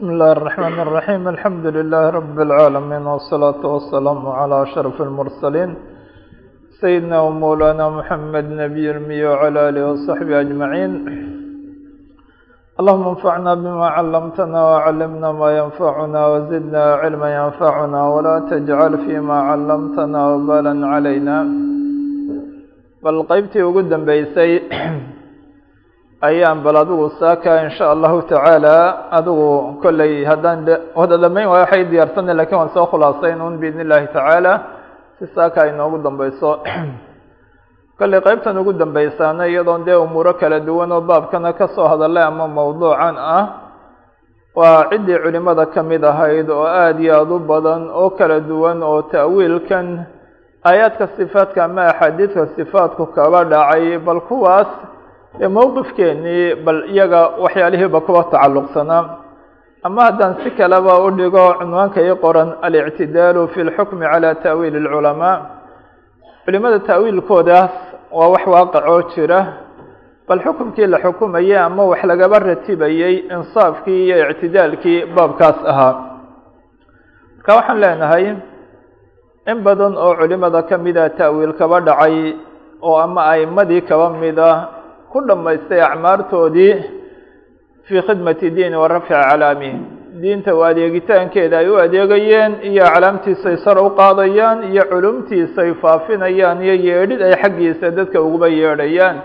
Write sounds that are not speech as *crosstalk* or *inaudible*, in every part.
بسم الله الرحمن الرحيم الحمد لله رب العالمين والصلاة والسلام على أشرف المرسلين سيدنا ومولانا محمد نبي المي وعلى آله وصحبه أجمعين اللهم انفعنا بما علمتنا وعلمنا ما ينفعنا وزدنا علما ينفعنا ولا تجعل فيما علمتنا وبالا علينا bal qeybtii ugu dambeysay ayaan bal adigu saaka in sha allahu tacaala adigu kolley haddaan wada dhamayn waayo waxay diyaarsana laakiin waan soo khulaasayn un biidn illahi tacaala si saaka ay noogu dambeyso *clears throat* kolley qeybtan ugu dambeysaana iyadoon dee umuuro kala duwan oo baabkana ka soo hadalay ama mawduucan ah waa ciddii culimada ka mid ahayd oo aada iyo aada u badan oo kala duwan oo ta'wiilkan aayaadka sifaadka ama axaadiidka sifaadku kaba dhacay bal kuwaas ee mowqifkeenii bal iyaga waxyaalihiiba kuwa tacalluqsanaa ama haddaan si kaleba u dhigo cunwaanka ii qoran alictidaalu fi lxukmi cala ta'wiili اlculamaa culimada ta'wiilkoodaas waa wax waaqicoo jira. Bal xukumkii la xukumayay ama wax lagaba ratibayey insaafkii iyo ictidaalkii baabkaas ahaa. Marka waxaan leenahay in badan oo culimada kamida ta'wiil kaba dhacay oo ama aimadii kaba mida ku dhamaystay acmaartoodii fii khidmati diini wa rafci aclaamihi diinta u adeegitaankeeda ay u adeegayeen iyo aclaamtiisay sar u qaadayaan iyo culumtiisay faafinayaan iyo yeedhid ay xaggiisa dadka uguba yeedhayaan.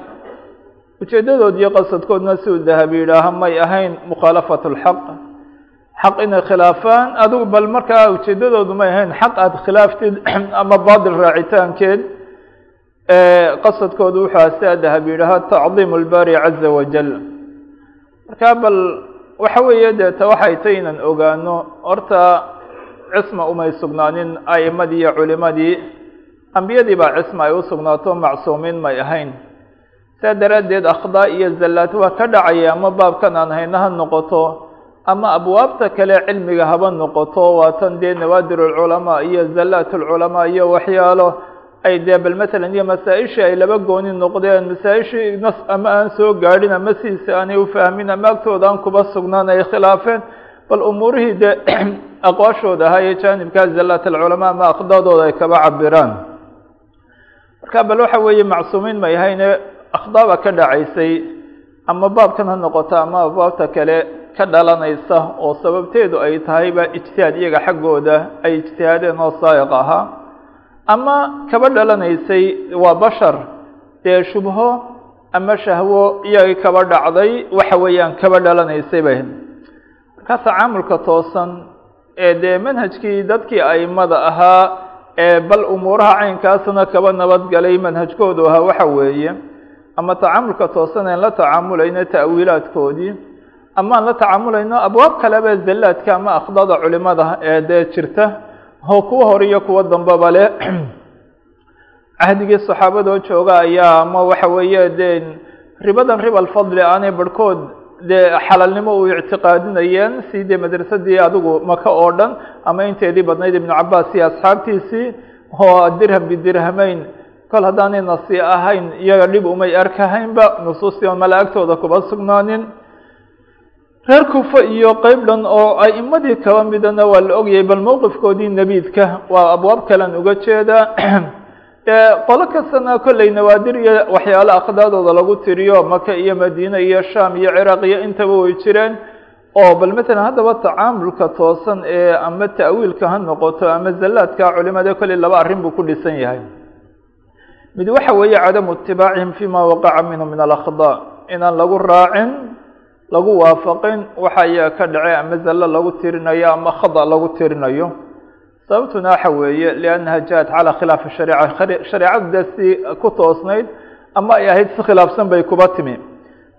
Ujeedadood iyo qasadkoodna siuu dahabi yidhaaha may ahayn mukhaalafat lxaq xaq inay khilaafaan adigu bal markaa ujeedadoodu may ahayn xaq aada khilaaftid *clears throat* ama baadil raacitaankeed qasadkoodu wuxuu asaa dahab yidhaaha tacdiim lbari caza wajal marka bal waxa weeye deeta waxay tay inan ogaano horta cisma umay sugnaanin a'imadii iyo culimadii ambiyadii baa cisma ay u sugnaato macsuumiin may ahayn. Saa daraaddeed akhdaa iyo zallaad waa ka dhacaya ama baabkan aan hayna ha noqoto ama abwaabta kale cilmiga haba noqoto waatan dee nawaadir lculamaa iyo zallaat lculamaa iyo waxyaalo ay dee bal matalan iyo masaa-ishii ay laba gooni noqdeen masaa-ishii nas ama aan soo gaadhin ama sidiisa aanay ufahmin ama agtooda aan kuba sugnaan ay khilaafeen bal umuurihii dee *clears throat* aqwaashooda ahaa iyo jaanibkaa zallaat alculamaa ama akhdaadooda ay kaba cabiraan marka bal waxa weeye macsuumiin may ahayne akhdaaba ka dhacaysay ama baabkan ha noqoto ama abwaabta kale ka dhalanaysa oo sababteedu ay tahayba ijtihaad iyaga xaggooda ay ijtihaadeen oo saayiq ahaa ama kaba dhalanaysay waa bashar dee shubho ama shahwo iyagii kaba dhacday waxa weeyaan kaba dhalanaysay bay markaa tacaamulka toosan ee dee manhajkii dadkii aimada ahaa ee bal umuuraha caynkaasna kaba nabadgalay manhajkoodu ahaa waxa weeye ama tacaamulka toosan aan la tacaamulayno ta'wiilaadkoodii ama aan la tacaamulayno abwaab kaleba zallaadka ama akhdada culimada ee dee jirta oo kuwa hore iyo kuwa dambeba leh cahdigii *clears throat* saxaabadoo jooga ayaa ama waxa weeye dee ribadan riba alfadli aanay barhkood dee xalaalnimo u ictiqaadinayeen si madrasadii adigu maka oo dhan ama inteedii badnayd ibnu cabaas iyo asxaabtiisii oo dirham bidirhamayn kol haddaanay nasi ahayn iyaga dhib umay arkahaynba nusuustii on malaa'igtooda kuba sugnaanin reer kufa iyo qeyb dhan oo a'imadii kaba midana waa la ogyahay bal mowqifkoodii nebiidka waa abwaab kalean uga jeedaa. *clears throat* Qolo kastana kolley nawaadir iyo waxyaalo akhdaadooda lagu tiriyo maka iyo madiine iyo sham iyo ciraaq iyo intaba way jireen oo bal matalan haddaba tacaamulka toosan ee ama ta'wiilka ha noqoto ama zallaadka culimada kolley laba arrin buu ku dhisan yahay. Mid waxa weeye cadamu itibaacihim fima waqaca minhu min alakhdaa inaan lagu raacin lagu waafaqin waxayaa ka dhacay ama zallo lagu tirinayo ama khada lagu tirinayo. Sababtuna waxa weeye liannaha ja-at calaa khilaafi shariica shareecadaasi ku toosnayd ama ay ahayd si khilaafsan bay kuba timi.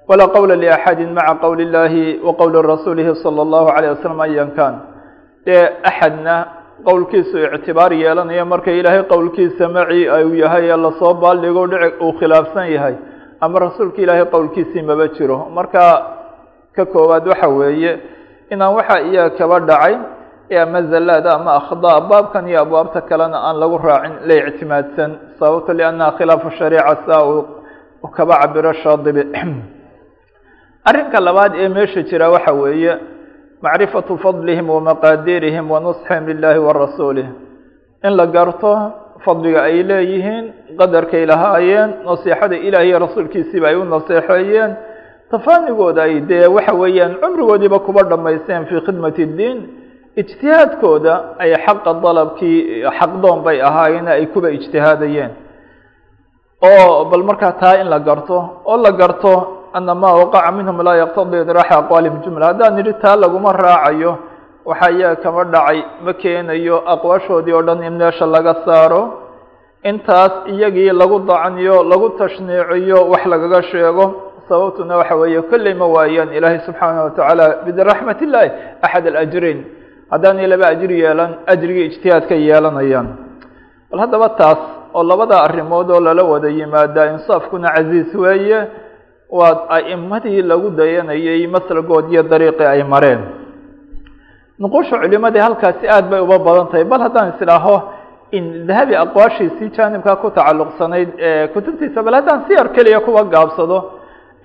Walaa qawla liaxadin maca qowli illaahi wa qowli rasuulihi sala allahu calayh wasalam ayan kan dee axadna qowlkiisu ictibaar yeelanaya marka ilaahay qowlkiisa maci ayuu yahay ee la soo baaldhigo dhici uu khilaafsan yahay. Ama rasuulka ilaahay qowlkiisii maba jiro. Marka ka koowaad waxa weeye inaan waxa iya kaba dhacay ama zallaada ama akhdaa baabkan iyo abwaabta kalena aan lagu raacin la ictimaadsan sababto liannaha khilaafu shariica saa uu kaba cabiro shaadibi *clears throat* arrinka labaad ee meesha jira waxa weeye macrifatu fadlihim wamaqaadirihim wanusxihim lilahi wa rasuulih in la garto fadliga ay leeyihiin qadarkay lahaayeen nasiixada ilaah iyo rasuulkiisiiba ay u naseexeeyeen tafaanigooda ay dee waxa weeyaan cumrigoodiiba kuba dhamaysteen fii khidmati اdiin ijtihaadkooda ay xaqa dalabkii xaqdoon bay ahaayeen ay kuba ijtihaadayeen. Oo bal markaa taa in la garto oo la garto ana ma waqaca minhum laa yaqtadi idraaxa aqwaalihim jumla. Haddaan nidhi taa laguma raacayo waxa iyaga kama dhacay ma keenayo aqwaashoodii oo dhan in meesha laga saaro. Intaas iyagii lagu dacniyo lagu tashniiciyo wax lagaga sheego sababtuna waxa weeye kolley ma waayaan. Ilaahay subxaanaه watacaala biraxmat illahi axad alajrayn haddaanay laba ajri yeelan ajrigii ijtihaadka yeelanayaan. Bal haddaba taas oo labada arrimood oo lala wada yimaada insaafkuna casiis weeye waa a'imadii lagu dayanayay maslagood iyo dariiqii ay mareen. Nuqusha culimadii halkaasi aad bay uba badan tahay. Bal haddaan islaaho in dahabi aqwaashiisii jaanibkaa ku tacalluqsanayd kutubtiisa bal haddaan si yar keliya kuwa gaabsado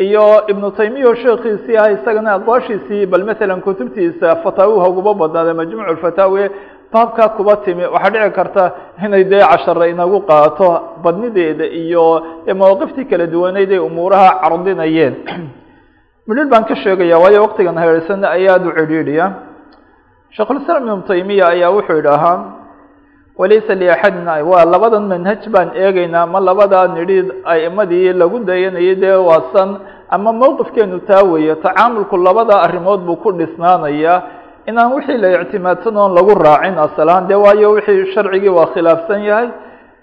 iyo ibnu taymiya oo sheekiisii ah isagana aqwaashiisii bal matalan kutubtiisa fataawiha uguba badnaada majmuuc lfataawi baabkaa kuba timi. Waxaa dhici karta inay dee cashare inagu qaato badnideeda iyo mawaqiftii kala duwaneyd ay umuuraha cardinayeen *clears throat* midhil baan ka sheegaya waayo waqtigan hareersana ayaa aada u cidhiidhiya sheekhulislaam ibnu taymiya ayaa wuxuu idhahaa walaysa liaxadin waa labadan manhaj baan eegeynaa ma labadaa nidhi aimadii lagu dayanayay dee waasan ama mowqifkeenu taa weeye tacaamulku labada arrimood buu ku dhisnaanayaa inaan wixii la ictimaadsan oon lagu raacin asalahaan dee waayo wixii sharcigii waa khilaafsan yahay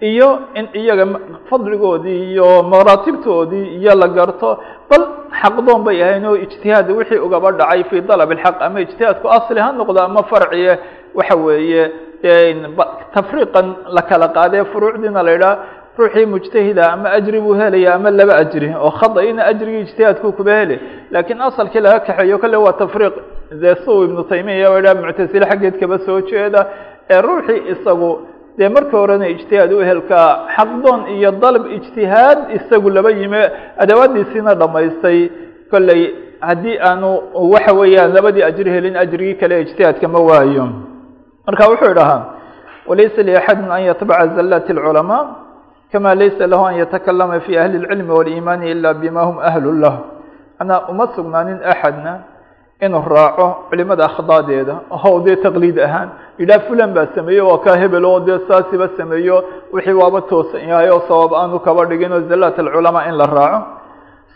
iyo in iyaga fadligoodii iyo maraatibtoodii iyo la garto bal xaqdoon bay ahayn oo ijtihaad wixii ugaba dhacay fii dalab ilxaq ama ijtihaadku asli ha noqdo ama farciye waxa weeye tafriiqan la kala qaadee furuucdiina la idhaha ruuxii mujtahida ama ajri buu helaya ama laba ajri oo khada-ina ajrigii ijtihaadku kuba hele laakiin asalkii laga kaxeeyo kale waa tafriiq. Dee su ibnu taymiya o idhaha muctasile xaggeed kaba soo jeeda ee ruuxii isagu dee marka horena ijtihaad u ehelkaa xaqdoon iyo dalab ijtihaad isagu laba yime adawaadiisiina dhamaystay. Kolley haddii aanu waxa weeyaan labadii ajri helin ajrigii kale ijtihaadka ma waayo marka wuxuu idhahaa walaysa liaxadin an yatbaca zalati اlculamaa kama laysa lahu an yatakalama fi ahli اlcilmi wاliimaani ila bima hum ahlu lah anaa uma sugnaanin axadna inuu raaco culimada akhdaadeeda how dee taqliid ahaan yidhaah fulan baa sameeyo waa kaa hebel oo dee saasiba sameeyo wixii waaba toosan yahay oo sabab aanu kaba dhigin oo zalat alculamaa in la raaco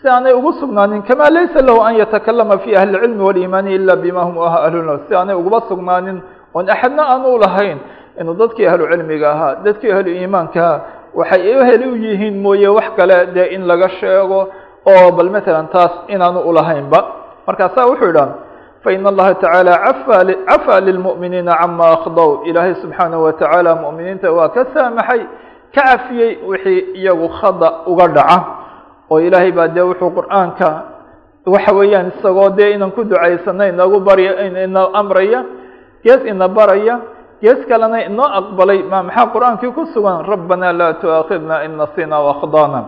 si aanay ugu sugnaanin kama laysa lahu an yatakalama fi ahli اlcilmi wاliimaani ila bima hum ahlu lah si aanay uguba sugnaanin oon axadna aan u lahayn inuu dadkii ahlu cilmiga ahaa dadkii ahlu iimaankaha waxay uheli u yihiin mooye wax kale dee in laga sheego oo bal matalan taas inaanu ulahaynba markaasaa wuxuu idhaha fain allaha tacaala cafaa lilmu'miniina cama akhdow ilaahay subxaanahu watacaala mu'miniinta waa ka saamaxay ka cafiyey wixii iyagu khada uga dhaca. Oo ilaahay baa dee wuxuu qur'aanka waxa weeyaan isagoo dee inan ku ducaysana inagu barya amraya gees ina baraya gees kalena inoo aqbalay. Ma maxaa qur'aankii ku sugan? Rabbana laa tu'aakhidna in nasina waakhdana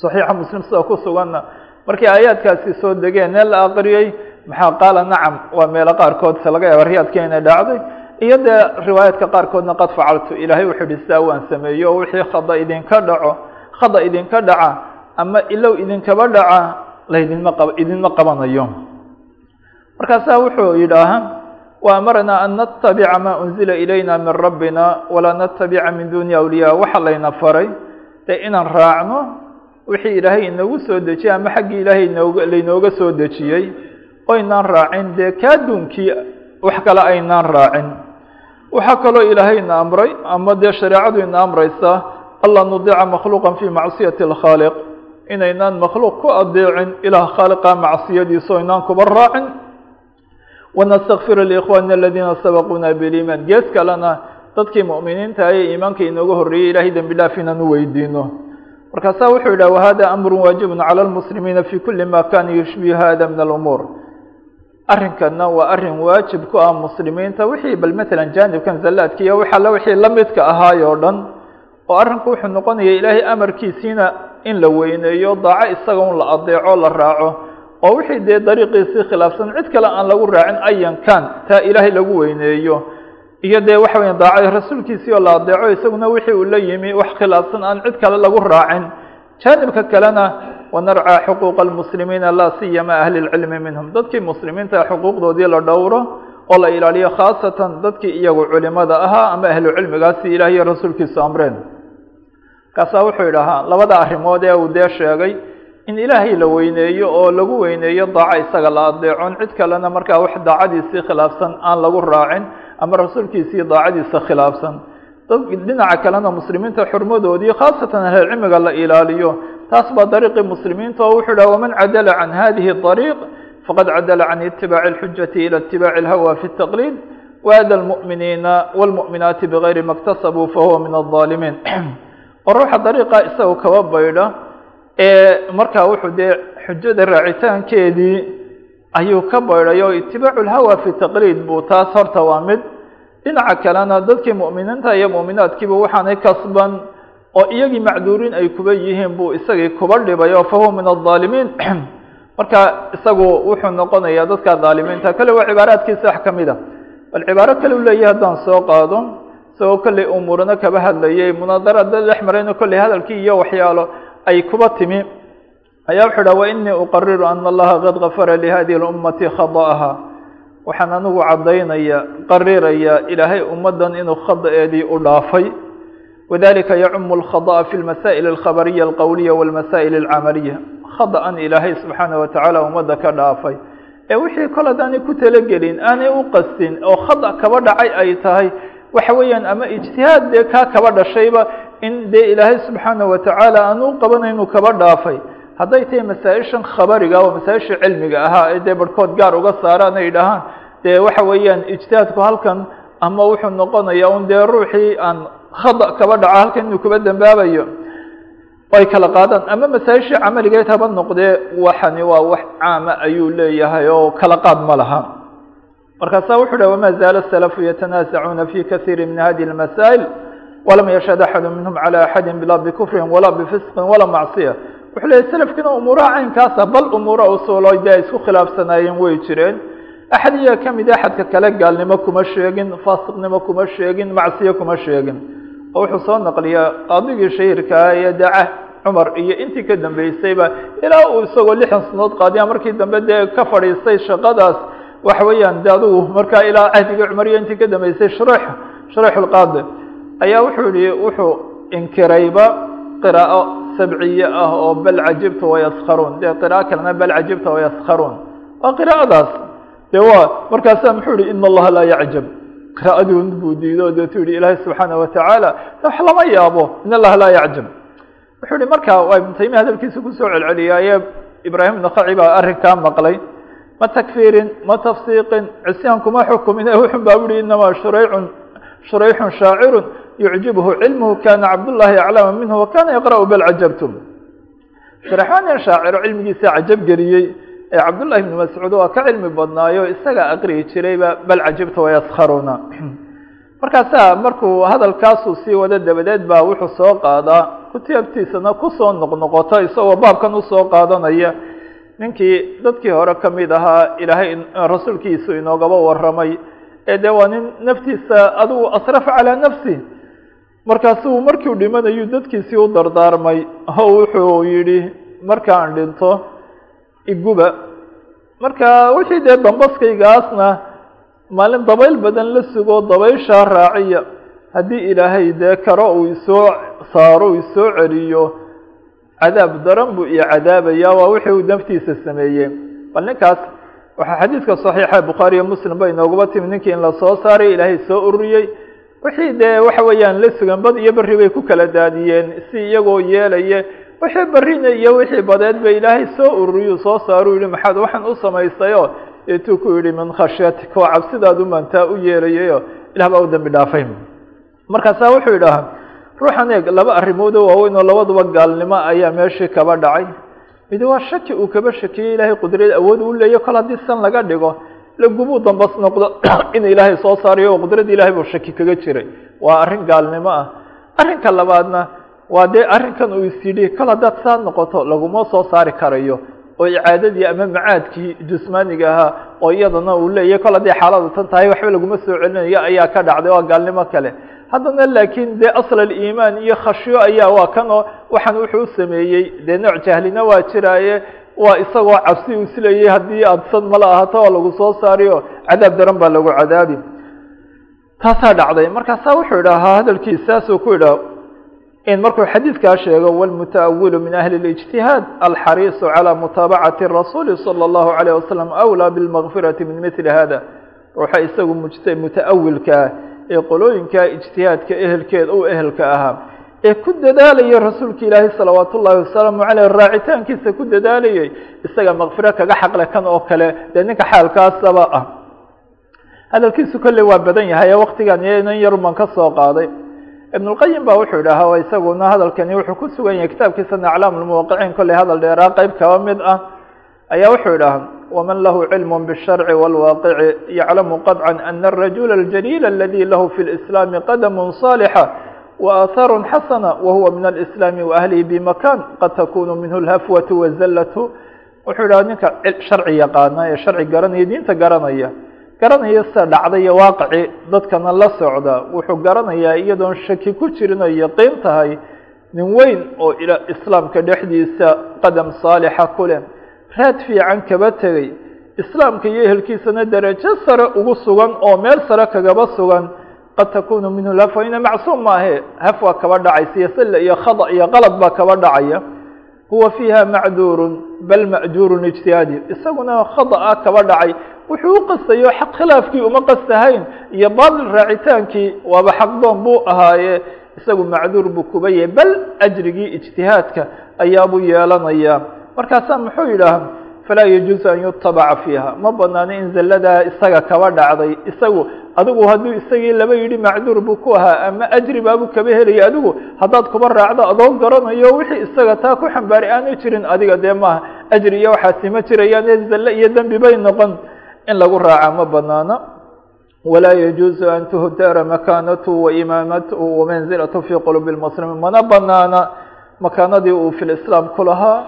saxiixa muslim sida ku suganna markii aayaadkaasi soo degeen ee la aqriyey maxaa qaala nacam waa meelo qaarkood se laga yaaba riyaadka inay dhacday iyo dee riwaayaadka qaarkoodna qad facaltu ilaahay wuxuu ihi saa waan sameeyo o wixii khada idinka dhaco khada idinka dhaca ama ilow idinkaba dhaca laydinma qab idinma qabanayo. Markaasaa wuxuu yidhaaha وأمرنا أن نتبع ما أنزل إلينا من ربنا ولا نتبع من dون أولياء waxa layna faray de inaan raacno wixii ilaahay inagu soo dejiyey ama xaggii ilaahay noog laynooga soo dejiyey o inaan raacin dee kaadunkii wax kale aynaan raacin waxaa kaloo ilaahayna amray ama dee shareecadu ina amraysaa alla nudica makhluuqa fi macصiyaةi الkhاaliq inaynaan makhluuq ku adeecin ilaah khaaliqa macsiyadiisa o inaan kuba raacin wanastakfiru liikhwaanina aladiina sabaquuna biliimaan gees kalena dadkii mu'miniinta ayay iimaanka inooga horreeyey ilahay dembi dhaaf inaanu weydiino. Markaasaa wuxuu yidhah wahada amrun waajibun cala lmuslimiina fi kuli ma kaana yushbihu hada min alumuur. Arrinkanna waa arrin waajib ku ah muslimiinta wixii bal matalan jaanibkan zallaadka iyo waxaale wixii la ahaay oo dhan oo arrinku wuxuu noqonaya ilaahay amarkiisiina in la weyneeyo daaco isaga un la adeeco la raaco oo wixii dee dariiqiisii khilaafsan cid kale aan lagu raacin ayankan taa ilaahay lagu weyneeyo. Iyo dee waxa weya daacay rasuulkiisii oo la adeeco isaguna wixii uu la yimi wax khilaafsan aan cid kale lagu raacin. Jaanibka kalena wanarcaa xuquuqa almuslimiina laa siyama ahli lcilmi minhum. Dadkii muslimiinta xuquuqdoodii la dhowro oo la ilaaliyo khaasatan dadkii iyagu culimada ahaa ama ahlu cilmigaasi ilaah iyo rasuulkiisu amreen. Kaasaa wuxuu idhahaa labada arrimood ee uu dee sheegay in ilaahay la weyneeyo oo lagu weyneeyo daaco isaga la adeecon cid kalena markaa wax daacadiisii khilaafsan aan lagu raacin ama rasuulkiisii daacadiisa khilaafsan dad dhinaca kalena muslimiinta xurmadoodii khaasatan ahlulcilmiga la ilaaliyo taas baa dariiqii muslimiinta oo wuxuu dhaha waman cadala can hadihi dariiq faqad cadala can itibaaci اlxujati ila itibaaci اlhawa fi الtaqliid waada almu'miniina wاlmu'minaati bigayri ma اktasabuu fahuwa min الظaalimiin oo *clears throat* ruuxa dariiqa isaga kaba baydha ee markaa wuxuu dee xujada raacitaankeedii ayuu ka baydhay itibaacu lhawa fi taqliid buu taas horta waa mid dhinaca kalena dadkii mu'miniinta iyo mu'minaadkiiba waxaanay kasban oo iyagii macduuriin ay kuba yihiin buu isagii kuba dhibay oo fahuwa min aldaalimiin *clears throat* marka isagu wuxuu noqonayaa dadka daalimiinta kale waa cibaaraadkiisa wax ka mid a bal cibaaro kale u leeyahay haddaan soo qaado isagoo kollay umuurana kaba hadlayay munaadaraada dhex marayna kollay hadalkii iyo waxyaalo ay kuba timi. Ayaa wuxuu dhaha wainii uqariru ana allaha qad gafara lihadihi اlummati khada'aha. Waxaan anigu caddaynaya qariraya ilaahay ummaddan inuu khada'eedii u dhaafay. Wadalika yacumu اlkhada'a fi lmasaa'il alkhabariya alqowliya walmasaa'il alcamaliya khada'an ilaahay subxaanah watacaala ummadda ka dhaafay. Ee wixii kol hadaanay ku talagelin aanay u qastin oo khada' kaba dhacay ay tahay waxa weeyaan ama ijtihaad dee kaa kaba dhashayba in dee ilaahay subxaanaه watacaala aan u qabanaynu kaba dhaafay. Hadday tahay masaa-ishan khabariga oo masaa-isha cilmiga ahaa ee dee barhkood gaar uga saaraan ay dhahaan dee waxa weeyaan ijtihaadku halkan ama wuxuu noqonaya un dee ruuxii aan khada kaba dhaco halkan inuu kuba dembaabayo ay kala qaadaan ama masaa-ishii camaligeed haba noqdee waxani waa wax caama ayuu leeyahay oo kala qaad ma laha. Markaasa wuxuu dhah wama zaala salafu yatanaasacuuna fi kasiiri min hadihi اlmasaa'il walam yashhad axadu minhum calى axadi bila bikufrin walaa bifisqin walaa macصiya wuxuu leeyahy selafkiina umuuraha caynkaasa bal umuura usuulo dee ay isku khilaafsanaayeen way jireen axad iyaa ka mid axadka kale gaalnimo kuma sheegin faasiqnimo kuma sheegin macsiyo kuma sheegin oo wuxuu soo naqliyaa qaadigii shahiirkaa ee daca cumar iyo intii ka dambeysayba ilaa uu isagoo lixdan sanood qaadiya markii dambe dee ka fadhiistay shaqadaas waxa weeyaan de markaa ilaa cahdigii cumar iyo intii ka dambeysay shurux shuruxulqaadi ayaa wuxuu yihi wuxuu inkirayba qiraa'o sabciye ah oo bal cajibta wayaskharuun dee qiraa'o kalena bal cajibta wayaskharuun waa qiraa'adaas de waa markaasaa muxuu yihi ina allaha laa yacjab qiraa'adii buu diido deetu yihi ilaahay subxaana watacaala wax lama yaabo. In allaha laa yacjab wuxuu yihi markaa waa ibnu taymiya hadalkiisa ku soo celceliyaaye ibraahim nakaci baa arrinkaa maqlay. Ma takfiirin ma tafsiiqin cisyaan xukumin. *laughs* Wuxun baa uhi inamaa shuraycun shurayxun shaacirun yucjibhu cilmuhu kana cabdullahi aclama minhu wakana yaqra'u bal cajabtum shuraxmaan shaaciro cilmigiisa cajab geliyey ee cabdullahi ibni mascuud waa ka cilmi badnaayo isagaa aqriyi jirayba bal cajibta wayaskharuuna markaasaa markuu hadalkaasuu sii wado dabadeed baa wuxuu soo qaadaa kutubtiisana ku soo noqnoqoto isagoo baabkan u soo qaadanaya ninkii dadkii hore ka mid ahaa ilaahay rasuulkiisu inoogaba warramay ee dee waa nin naftiisa adigu asrafa calaa nafsi markaasuu markiu dhimanayu dadkiisii u dardaarmay oo wuxuu yidhi markaan dhinto iguba. Marka wixii dee dambaskaygaasna maalin dabayl badan la sugo dabayshaa raaciya. Haddii ilaahay dee karo uu isoo saaro uu isoo celiyo cadaab daran buu iyo cadaabaya waa wixii uu naftiisa sameeyey. Bal ninkaas waxaa xadiidka saxiixa bukhaariyo muslim ba inoogaba timi ninkii in la soo saaray ilaahay soo ururiyey wixii dee waxa weeyaan la bad iyo berri bay ku kala daadiyeen si iyagoo yeelaya wixii barrina iyo wixii badeed ba ilaahay soo ururiyu soo saaru yihi maxaad waxaan u samaysayo eetuu ku yihi min khashyatik oo cabsidaadu mantaa u yeelayayo ilah baa u dambi dhaafay. Markaasaa wuxuu yidhaahaa ruuxan eeg laba arrimood oo waaweyn oo labaduba gaalnimo ayaa meeshii kaba dhacay. Midi waa shaki uu kaba shakiyey ilaahay qudrad awood u leeya kol haddii san laga dhigo lagumuu dambas noqdo *coughs* in ilaahay soo saarayo oo qudrad ilahay buu shaki kaga jiray. Waa arrin gaalnimo ah. Arrinka labaadna waa dee arrinkan uu is yidhi kol haddaad saa noqoto laguma soo saari karayo. Oo icaadadii ama macaadkii jusmaaniga ahaa oo iyadana uu leeyahy kol hadday xaaladu tan tahay waxba laguma soo celinayo ayaa ka dhacday waa gaalnimo kale. Haddana laakiin dee asl aliimaan iyo khashyo ayaa waa kan oo waxaan wuxuu sameeyey. Dee nooc jahlina waa jiraaye waa isagoo cabsi u isleeyay haddii aad sad mala ahato oo lagu soo saariyo cadaab daran baa lagu cadaabi taasaa dhacday markaasaa wuxuu idhahaa hadalkiis saasuu ku idhaha in markuu xadiidkaa sheego wاlmutaawilu min ahli الاجtihaad alxariisu calى mutaabacati الrasuuli salى الlahu عalيه wasalam أwlى bاlmغfirati min mili hada ruuxa isagu mutaawilkaa ee qolooyinka ijtihaadka ehelkeed u ehelka ahaa ee ku dadaalayay rasuulka ilaahi salawaat ullahi wasalaamu aleyh raacitaankiisa ku dadaalayay isaga makfiro kaga xaqle kan oo kale dee ninka xaalkaasaba ah hadalkiisu kolley waa badan yahay ee waktigan inan yar ban ka soo qaaday ibn اlqayim ba wuxuu idhaha isaguna hadalkani wuxuu ku sugan yahay kitaabkiisana aclaam lmuwaqiciin kolley hadal dheeraa qeyb kaba mid ah ayaa wuxuu idhaha wman lahu cilm bالsharci wاlwaaqici yaclamu qaطca ana الrajula اljaliil aladi lahu fi اlislaami qadam صaalixa وآثاr xasنة وhuوa min الإسلام وأhlihi bmakan qad takunu minhu اlhafwaة wالzalة wuxuu idhaha ninka sharci yaqaana ee sharci garanaya diinta garanaya garanaya sida dhacday waaqici dadkana la socda wuxuu garanayaa iyadoon shaki ku jirin oo yaqiin tahay nin weyn oo islaamka dhexdiisa qadam saalixa ku leh raad fiican kaba tegey islaamka iyo ehelkiisana darajo sare ugu sugan oo meel sare kagaba sugan qad takunu minhu lhafwa ina macsuum maahe. Hafwa kaba dhacaysa iyo silla iyo khada iyo qalad baa kaba dhacaya. Huwa fiiha macduurun bal ma'juurun ijtihaadi. Isaguna khada'a kaba dhacay. Wuxuu u qastayo xaq khilaafkii uma qastahayn iyo baatil raacitaankii waaba xaqdoon buu ahaaye. Isagu macduur buu kuba bal ajrigii ijtihaadka ayaabuu yeelanayaa markaasaa muxuu yidhaah falaa yajuusu an yutabaca fiiha ma banaano in zalladaa isaga kaba dhacday isagu adigu hadduu isagii laba yidhi macduur buu ku ahaa ama ajri baabuu kaba helaya adigu haddaad kuba raacdo adoo garanayo wixii isaga taa ku xambaari aanu jirin adiga dee maaha ajri iyo waxaasi ma jirayaan ee zalle iyo dembi bay noqon in lagu raaca ma banaano walaa yajuusu an tuhdara makaanatu wa imaamatu wamanzilatu fii qulubi lmuslimiin mana banaana makaanadii uu fi lislaam ku lahaa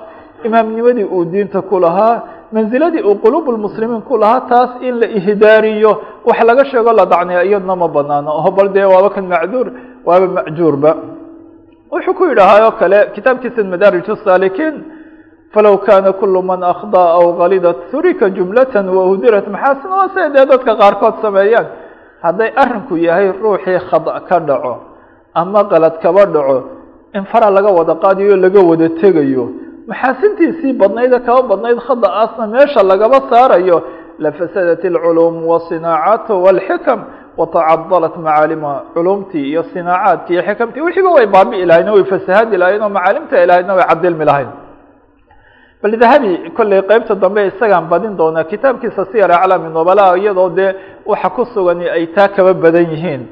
imaamnimadii uu diinta ku lahaa manziladii uu quluub lmuslimiin ku lahaa taas in la ihdaariyo wax laga sheego la dacniya iyadna ma banaano. O bal dee waaba kan macduur waaba macjuurba. Wuxuu ku yidhahaa oo kale kitaabkiisa madaarij الsaalikiin falow kana kul man akda aw galidat turika jumlata wahudirat maxaasin waa dee dadka qaarkood sameeyaan. Hadday arinku yahay ruuxii khada ka dhaco ama qalad kaba dhaco in fara laga wada qaadiyo laga wada tegayo maxaasintiisii badnayda kaba badnayd khada'aasna meesha lagaba saarayo lafasadat اlculuum wasinaacaat wاlxikam watacadalat macaalimuha culumtii iyo sinaacaadkii iyo xikamtii. Wixiiba way baabi'i lahayn way fasahaadi lahayn oo macaalimta ilahaydna way cadilmi lahayn. Bal dahabi kolley qeybta dambe isagaan badin doonaa kitaabkiisa siyar aclaami nobala iyadoo dee waxa ku sugan ay taa kaba badan yihiin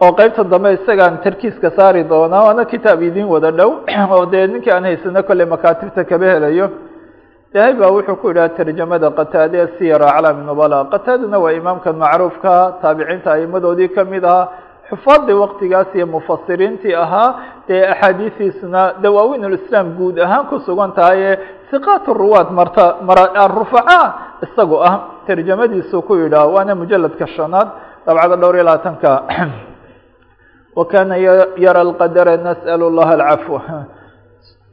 oo qeybta dambe isagaan tarkiiska saari doonaa waana kitaab idin wada dhow *clears throat* oo dee ninkii aan haysano kolley makaatibta kaba helayo. Dahabi baa wuxuu ku yidhaha tarjamada qataade siyar aclaami nobala qataadana waa imaamkan macruufka taabiciinta aimadoodii ka mid ahaa xufaadii waktigaas iyo mufasiriintii ahaa dee axaadiistiisuna dawaawiin ulislaam guud ahaan ku sugan tahay ee siqaat ruwaad marta rufaca isagoo ah. Tarjamadiisu ku yidhaah waana mujaladka shanaad dabcada dhowr iyo labaatanka *clears throat* wa kana yara lqadara nas'al llaha alcafwa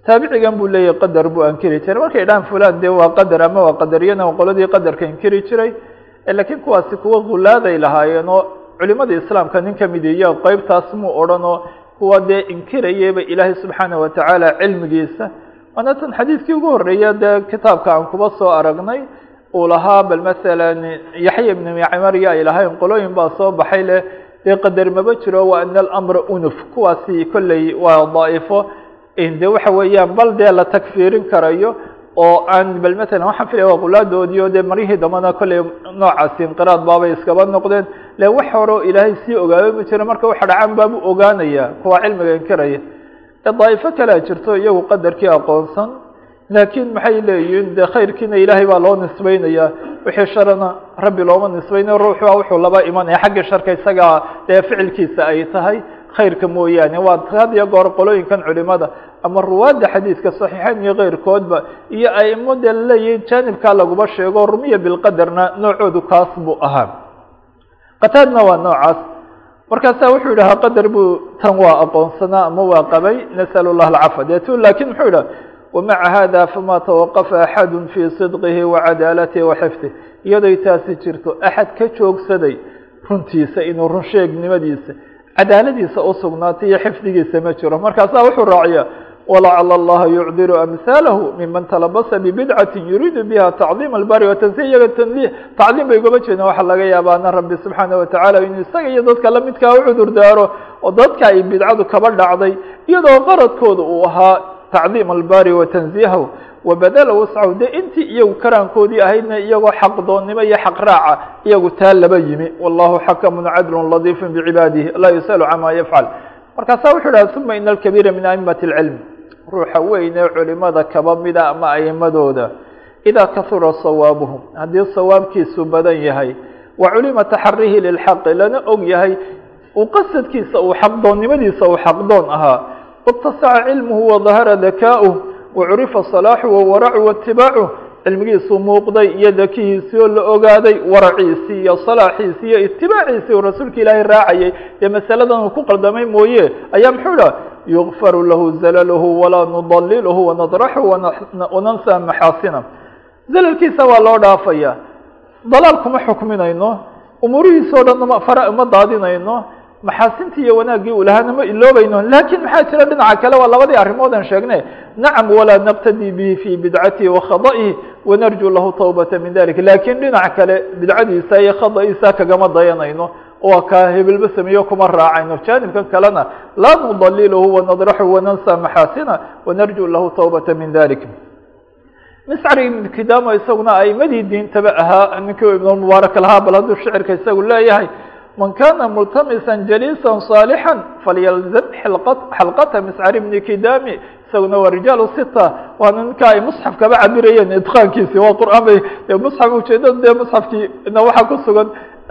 taabicigan buu leeyahy qadar buu ankiri jiray. Markay dhahan fulan dee waa qadar ama waa qadariyana qoladii qadarka inkiri jiray. Lakiin kuwaasi kuwa hulaaday lahaayeen oo culimadii islaamka nin ka mid iyo qeybtaas muu odhan oo kuwa dee inkirayaba ilaahay subxaana watacaala cilmigiisa. Waana tan xadiidkii ugu horreeya dee kitaabka aan kuba soo aragnay uu lahaa bal masalan yaxya ibnu macmariya ay lahayn qolooyin baa soo baxay leh dee qadar maba jiro wa ana alamra unuf kuwaasi kolley waa daa'ifo. De waxa weeyaan bal dee la takfiirin karayo oo aan bal matalan waxaan filaya waa qulaadoodii o dee marihii dambana kolley noocaasi inqiraad baabay iskaba noqdeen. Le wax horeo ilaahay sii ogaaba ma jiro marka waxa dhacaan baabu ogaanaya kuwa cilmiga inkiraya. Daa'ifo kalea jirto iyagu qadarkii aqoonsan laakiin maxay leeyihiin dee khayrkiina ilaahay baa loo nisbeynaya wixii sharana rabbi looma nisbayne ruuxu waa wuxuu laba imanaya xagga sharka isagaa ah, dee ficilkiisa ay tahay khayrka mooyaane. Waa had iyo goor qolooyinkan culimada ama ruwaadda xadiidka saxiixeyn iyo keyrkoodba iyo aimo dee laleeyihin jaanibkaa laguma sheego rumiya bilqadarna noocoodu kaas buu ahaa. Qataadna waa noocaas. Markaasa wuxuu yidhahaa qadar buu tan waa aqoonsanaa ama waa qabay nasal llah alcafa deetu laakiin muxuu yidhaha wamaca hada fama tawaqafa axadu fii sidqihi wacadaalatihi waxifdih iyadoy taasi jirto axad ka joogsaday runtiisa inuu run sheegnimadiisa cadaaladiisa u sugnaatay iyo xifdigiisa ma jiro markaasaa wuxuu raaciya walacala allaha yucdiru amhaalahu miman talabasa bibidcati yuriidu biha tacdiim albari watansi iyaga tanzih tacdiim bay ugama jeedaan waxaa laga yaaba ana rabbi subxaana watacaala inuu isaga iyo dadka lamidkaa u cudur daaro oo dadka ay bidcadu kaba dhacday iyadoo qaradkooda uu ahaa tacdiim albari watanziihahu wabadala wascahu dee intii iyagu karaankoodii ahaydna iyagoo xaqdoonnimo iyo xaq raaca iyagu taa laba yimi. Wallahu xakamun cadlun ladiifun bicibaadihi laa yusalu cama yafcal markaasaa wuxuu dhaha uma ina alkabiira min aimati اlcilm ruuxa weyn ee culimada kaba mida ama aimadooda idaa kahura sawaabuhum haddii sawaabkiisu badan yahay wa culima taxarihi lilxaqi lana og yahay uu qasadkiisa uu xaqdoonnimadiisa uu xaqdoon ahaa wاtasaca cilmuhu wadahara dakaa'uh wacurifa salaaxu wawaracu waitibaacuh cilmigiisuu muuqday iyo dakihiisii oo la ogaaday waraciisii iyo salaaxiisii iyo itibaaciisii uu rasuulka ilaahay raacayay dee masaladan uu ku qaldamay mooye ayaa muxuu dhaha yugfaru lahu zalaluhu walaa nudaliluhu wanadraxu wanansa maxaasina zalalkiisa waa loo dhaafaya dalaal kuma xukminayno umuurihiisa o dhan ma daadinayno maxaasintii iyo wanaaggii uu lahaana ma iloobayno laakiin maxaa jira dhinaca kale waa labadii arrimood aan sheegne nacam walaa naqtadi bihi fi bidcatihi wakhada'ihi wanarju lahu tawbata min dalik. Lakin dhinac kale bidcadiisa iyo khada'iisa kagama dayanayno waa kaa hebelba sameeyo kuma raacayno. Jaanibkan kalena laa nudaliluhu wanadraxu wanansa maxaasina wanarju lahu tawbata min dalik. Miscr ibn kidamo isaguna aimadii diintaba ahaa ninkii ibnmubaarak lahaa bal hadduu shicirka isagu leeyahay man kana multamisa jaliisa صaalixا falyalzam xalqata miscar ibni kidami isaguna waa rijaal sita waana ninka ay musxaf kaba cabirayeen idqaankiisi waa qur'aan bay musxaf ujeedada dee musxafkii na waxaa ku sugan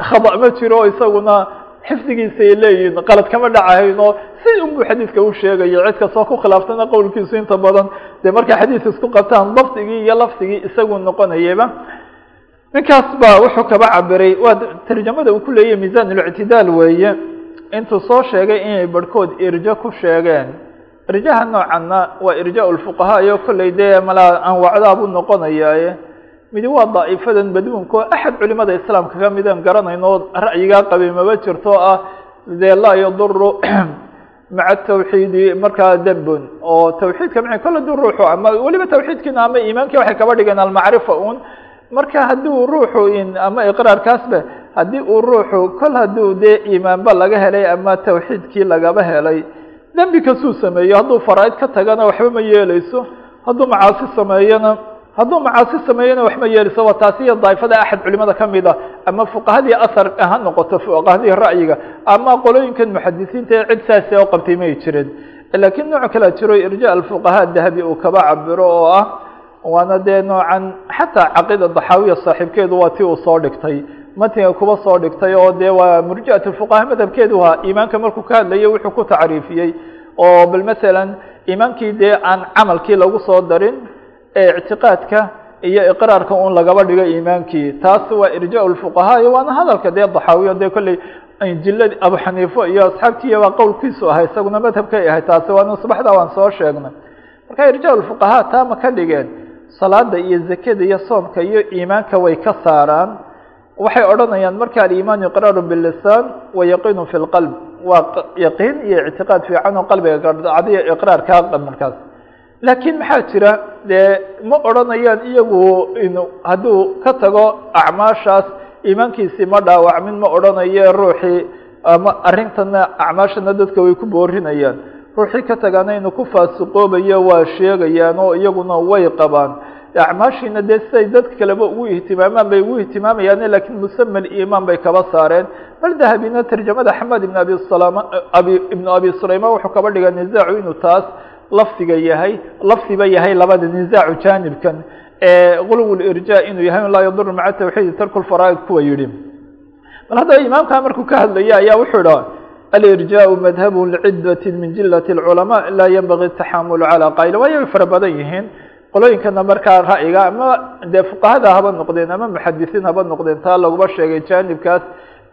khada ma jiro isaguna xifdigiisa ay leeyihiin qalad kama dhacahayn oo si unbuu xadiidka u sheegaya cid kastoo ku khilaaftana qowlkiisu inta badan dee markay xadiis isku qabtaan lafdigii iyo lafdigii isagu noqonayaba ninkaas ba wuxuu kaba cabiray. Waa tarjamada uu ku leeyahy misan اlictidaal weeye. Intuu soo sheegay inay barhkood irjo ku sheegeen. Irjaha noocanna waa irja lfuqahaa kolley dee malaa anwacdaa buu noqonayaaye midi waa daa'ifadan badwinko axad culimada islaamka ka midan garanayno ra'yigaa qabay maba jirto ah dee laa yaduru *clears throat* maca tawxiidi markaa dembun oo tawxiidka ma kolle du ruuxu ama weliba tawxiidkiina ama iimaankii waxay kaba dhigeen almacrifa un marka haddii uu ruuxu ama iqraarkaasba haddii uu ruuxu kol hadduu dee iimaanba laga helay ama tawxiidkii lagaba helay dembi kasuu sameeyo hadduu faraaid ka tagana waxba ma yeeleyso hadduu macaasi sameeyona hadduu macaasi sameeyona waxma yeeleyso waa taasi iyo daa'ifada axad culimada ka mid a ama fuqahadii ahar ha noqoto fuqahadii ra'yiga ama qolooyinkan muxadisiinta ee cid saasi oo qabtay may jirin. Lakiin nooc kalea jiro irja alfuqahaa dahabi uu kaba cabiro oo ah waana dee noocan xataa caqiida daxaawiya saaxiibkeedu waa ti uu soo dhigtay. Matniga kuba soo dhigtay oo dee waa murjiat fuqaha madhabkeedu ahaa iimaanka markuu ka hadlayay wuxuu ku tacriifiyey. Oo bal masalan iimaankii dee aan camalkii lagu soo darin ee ictiqaadka iyo iqraarka un lagaba dhigo iimaankii taas waa irja lfuqahaa iyo waana hadalka dee daxaawiya. Dee kolley jiladi abu xaniifo iyo asxaabtiiya baa qowlkiisu ahay isaguna madhabkay ahay taasi waana subaxda waan soo sheegnay. Marka irja fuqahaa taa ma ka dhigeen salaada iyo zakada iyo soomka iyo iimaanka way ka saaraan. Waxay odhanayaan marka aliimaan iqraaru bilisaan wa yaqiinu fi lqalb waa yaqiin iyo ictiqaad fiican oo qalbiga gardacdiya iqraarkaa markaas. Laakiin maxaa jira? Dee ma odhanayaan iyagu hadduu ka tago acmaashaas iimaankiisii ma dhaawacmin ma odhanaye ruuxii ama arrintana acmaashana dadka way ku boorinayaan ruuxii ka tagana inuu ku faasiqoobayo waa sheegayaan oo iyaguna way qabaan. Acmaashiina dee siday dadka kaleba ugu ihtimaamaan bay ugu ihtimaamayaan lakiin musama iimaan bay kaba saareen. Bal dahabina tarjamada xamed ibn abi salama abi ibnu abi sulayman wuxuu kaba dhiga nisaacu inuu taas lafdiga yahay lafdiba yahay labada nisaacu jaanibkan. Gulw irja inuu yahay laa yadur maca tawxiidi tarku lfaraaid kuwa yihi bal haddaba imaamkaa markuu ka hadlaya ayaa wuxuu idha alirjaaءu madhabu lcidati min jilat اlculamaa laa yanbagi taxamul calى qayl waayo way fara badan yihiin qolooyinkana markaa ra'yiga ama dee fuqahada haba noqdeen ama muxadisiin haba noqdeen taa laguma sheegay jaanibkaas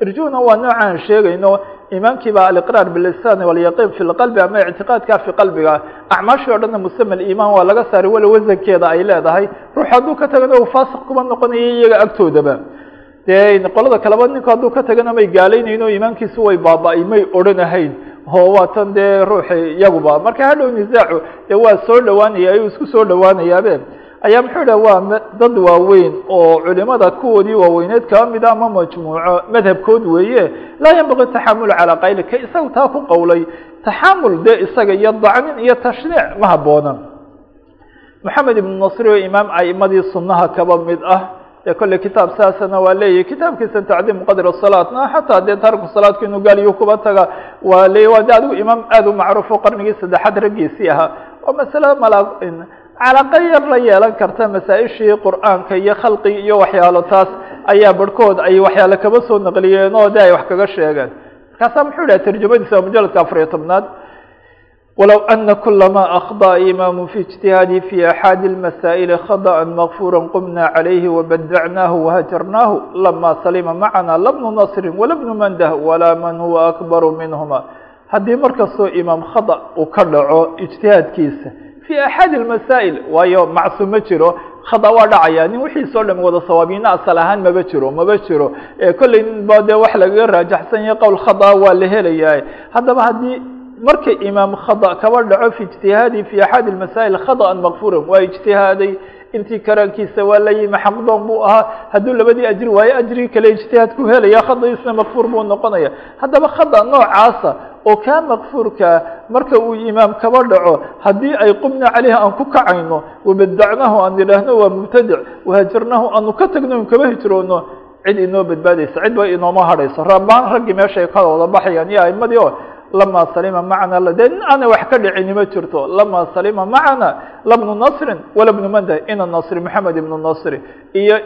irjuna waa noocaan sheegayno imaamkii baa aliqraar bilisan walyaqiin fi lqalbi ama ictiqaadka fi qalbiga acmaashii o dhanna musama imaan waa laga saaray walo wasankeeda ay leedahay ruux hadduu ka tagana uu faasiq kuma noqonayo iyaga agtoodaba dee qolada kaleba ninku hadduu ka tagana may gaalaynayno imaankiisu way baaba-ay may odhanahayn oo waa tan dee ruuxi iyaguba marka hadhow nisaacu dee waa soo dhawaanaya ayuu isku soo dhawaanayaabe ayaa muxuu dhaha waa dad waaweyn oo culimada kuwoodii waaweyneed kaba mida ama majmuuco madhabkood weeye. Laa yanbagi taxamul calaa qayli ka isaga taa ku qowlay. Taxamul dee isaga iyo dacnin iyo tashniic ma haboona moxamed ibnu nasri oo imaam aimadii sunaha kaba mid ah dee kolley kitaab saasana waa leeyahy kitaabkiisa tacdiim qadr salaatna xataa dee taarku salaadka inuu gaaliyo kuba taga waa leey waa de adigu imaam aada u macruufo qarnigii saddexaad raggiisii ahaa. Oo masale mala calaqo yar la yeelan karta masaa-ishii qur'aanka iyo khalqiga iyo waxyaalo taas ayaa barhkood ay waxyaalo kaba soo naqliyeen oo de ay wax kaga sheegeen. Markaasaa muxuu dhaha tarjamadiisa waa mujaladka afariyo tobnaad walow ana kula ma akhطأ imaamu fi اجtihaadi fi axaadi اlmasaa'ili khadأa makfura qumna calayhi wabadacnaahu wahajarnaahu lama salima macana la bnu nasri wala bnu mandah walaa man huwa akbaru minhuma haddii markastoo imaam khada uu ka dhaco ijtihaadkiisa fi axaadi اmasaa'il waayo macsuum ma jiro khada waa dhacaya nin wixiisoo dham wada sawaabina asal ahaan maba jiro maba jiro kolley nin ba dee wax lagaga raajaxsan yahay qowl khada waa la helayaa haddaba haddii marka imaam khada kaba dhaco fi ijtihaadi fi axaadi اmasaa'il khadأa makfura waa ijtihaaday intii karaankiisa waa la yimi xamdoon buu ahaa hadduu labadii ajri waayo ajrigii kale ijtihaad ku helaya khadaiisna makfuur buu noqonaya. Haddaba khada noocaasa oo kaa makfuurkaa marka uu imaam kaba dhaco haddii ay qumna caleyhi aan ku kacayno wabadacnahu aan idhaahno waa mubtadic wahajarnahu aanu ka tagno n kaba hijroono cid inoo badbaadaysa cid ba inooma hadhayso. Rabbaan raggii meeshay ka wada baxayaan iyo aimadii o lama salima macana dee nin aana wax ka dhicini ma jirto lama salima macana la bnu nasrin wala bnu mandah ina nasri moxamed ibnu nasri iyo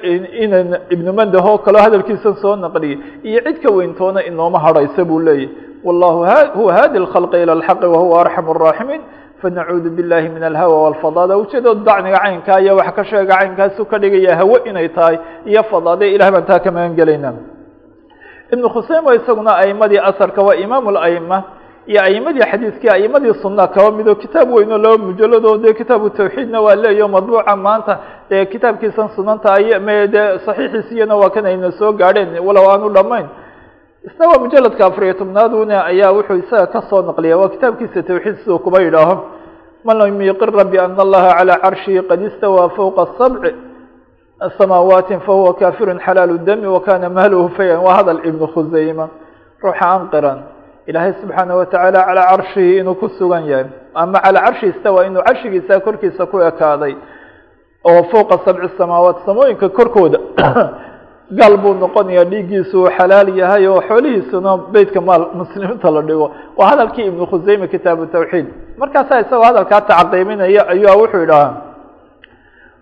ina ibnu mandah oo kaleo hadalkiisa soo naqliyay iyo cid ka weyntoona inooma hadhaysa buu leeyahy wallahu huwa hadi اlkhalqi ilى اlxaqi wahuwa arxam الraaximiin fanacuudu biاllahi min alhawa wاlfadaada ujeedood dacniga caynkaa iyo wax ka sheega caynkaasu ka dhigaya hawe inay tahay iyo fadaade ilah baan taa ka magan gelayna ibnu khuseyma isaguna aimadii asarka waa imaam اla'ima iyo aimadii xadiiskii aimadii sunna kaba mido kitaab weyn oo laba mujaladoo dee kitaabu tawxiidna waa leeyaho madbuuca maanta ee kitaabkiisan sunanta ay me saxiixiisiyana waa kan ayna soo gaadheen walow aanu dhamayn isna waa mujaladka afariyo tobnaaduna ayaa wuxuu isaga ka soo naqliya waa kitaabkiisa tawxiid siduu kuba yidhaaho. Man lam yuqira biana allaha calى carshihi qad istawaa fowqa sabci samaawaati fahuwa kafirun xalaalu dami wakana mahluhu fayan. Waa hadal ibnu khuseyma ruuxa an qiran ilaahay subxaana watacaala calaa carshihi inuu ku sugan yahay ama calaa carshi istawa inuu carshigiisa korkiisa ku ekaaday oo fowqa sabci samaawaat samooyinka korkooda *clears throat* gaal buu noqonaya dhiiggiisu uu xalaal yahay oo xoolihiisuna beytka maal muslimiinta la dhigo waa hadalkii ibnu khuseyme kitaabu tawxiid markaasaa isagoo hadalkaa tacqiiminaya ayua wuxuu idhahaa